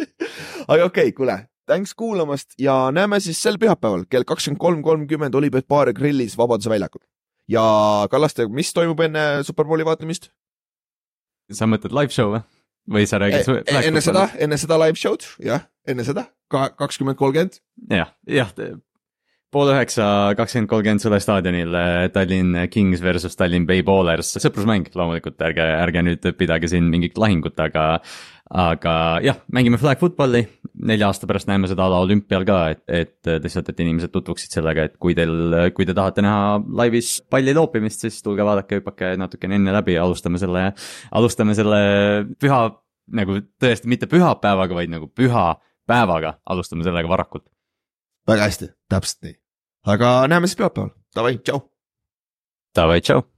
aga okei okay,, kuule, thanks kuulamast ja näeme siis sel pühapäeval kell kakskümmend kolm kolmkümmend Olipet baar grillis Vabaduse väljakul. Ja Kallaste, mis toimub enne Superbowli vaatamist? sa mõtled live show või? või sa räägid? E, enne seda, enne seda live show'd, jah, enne seda, ka kakskümmend kolmkümmend. jah, jah, pool üheksa, kakskümmend kolmkümmend Sõle staadionil äh, Tallinn Kings versus Tallinn Bay Ballers, sõprusmäng loomulikult, ärge, ärge nüüd pidage siin mingit lahingut, aga aga jah, mängime flag football'i, nelja aasta pärast näeme seda ala olümpial ka, et, et lihtsalt, et inimesed tutvuksid sellega, et kui teil, kui te tahate näha laivis palli loopimist, siis tulge vaadake, hüpake natukene enne läbi, alustame selle, alustame selle püha, nagu tõesti mitte pühapäevaga, vaid nagu püha päevaga, alustame sellega varakult. väga hästi, täpselt nii. Aga näeme siis pühapäeval, davai, tšau. Davai, tšau.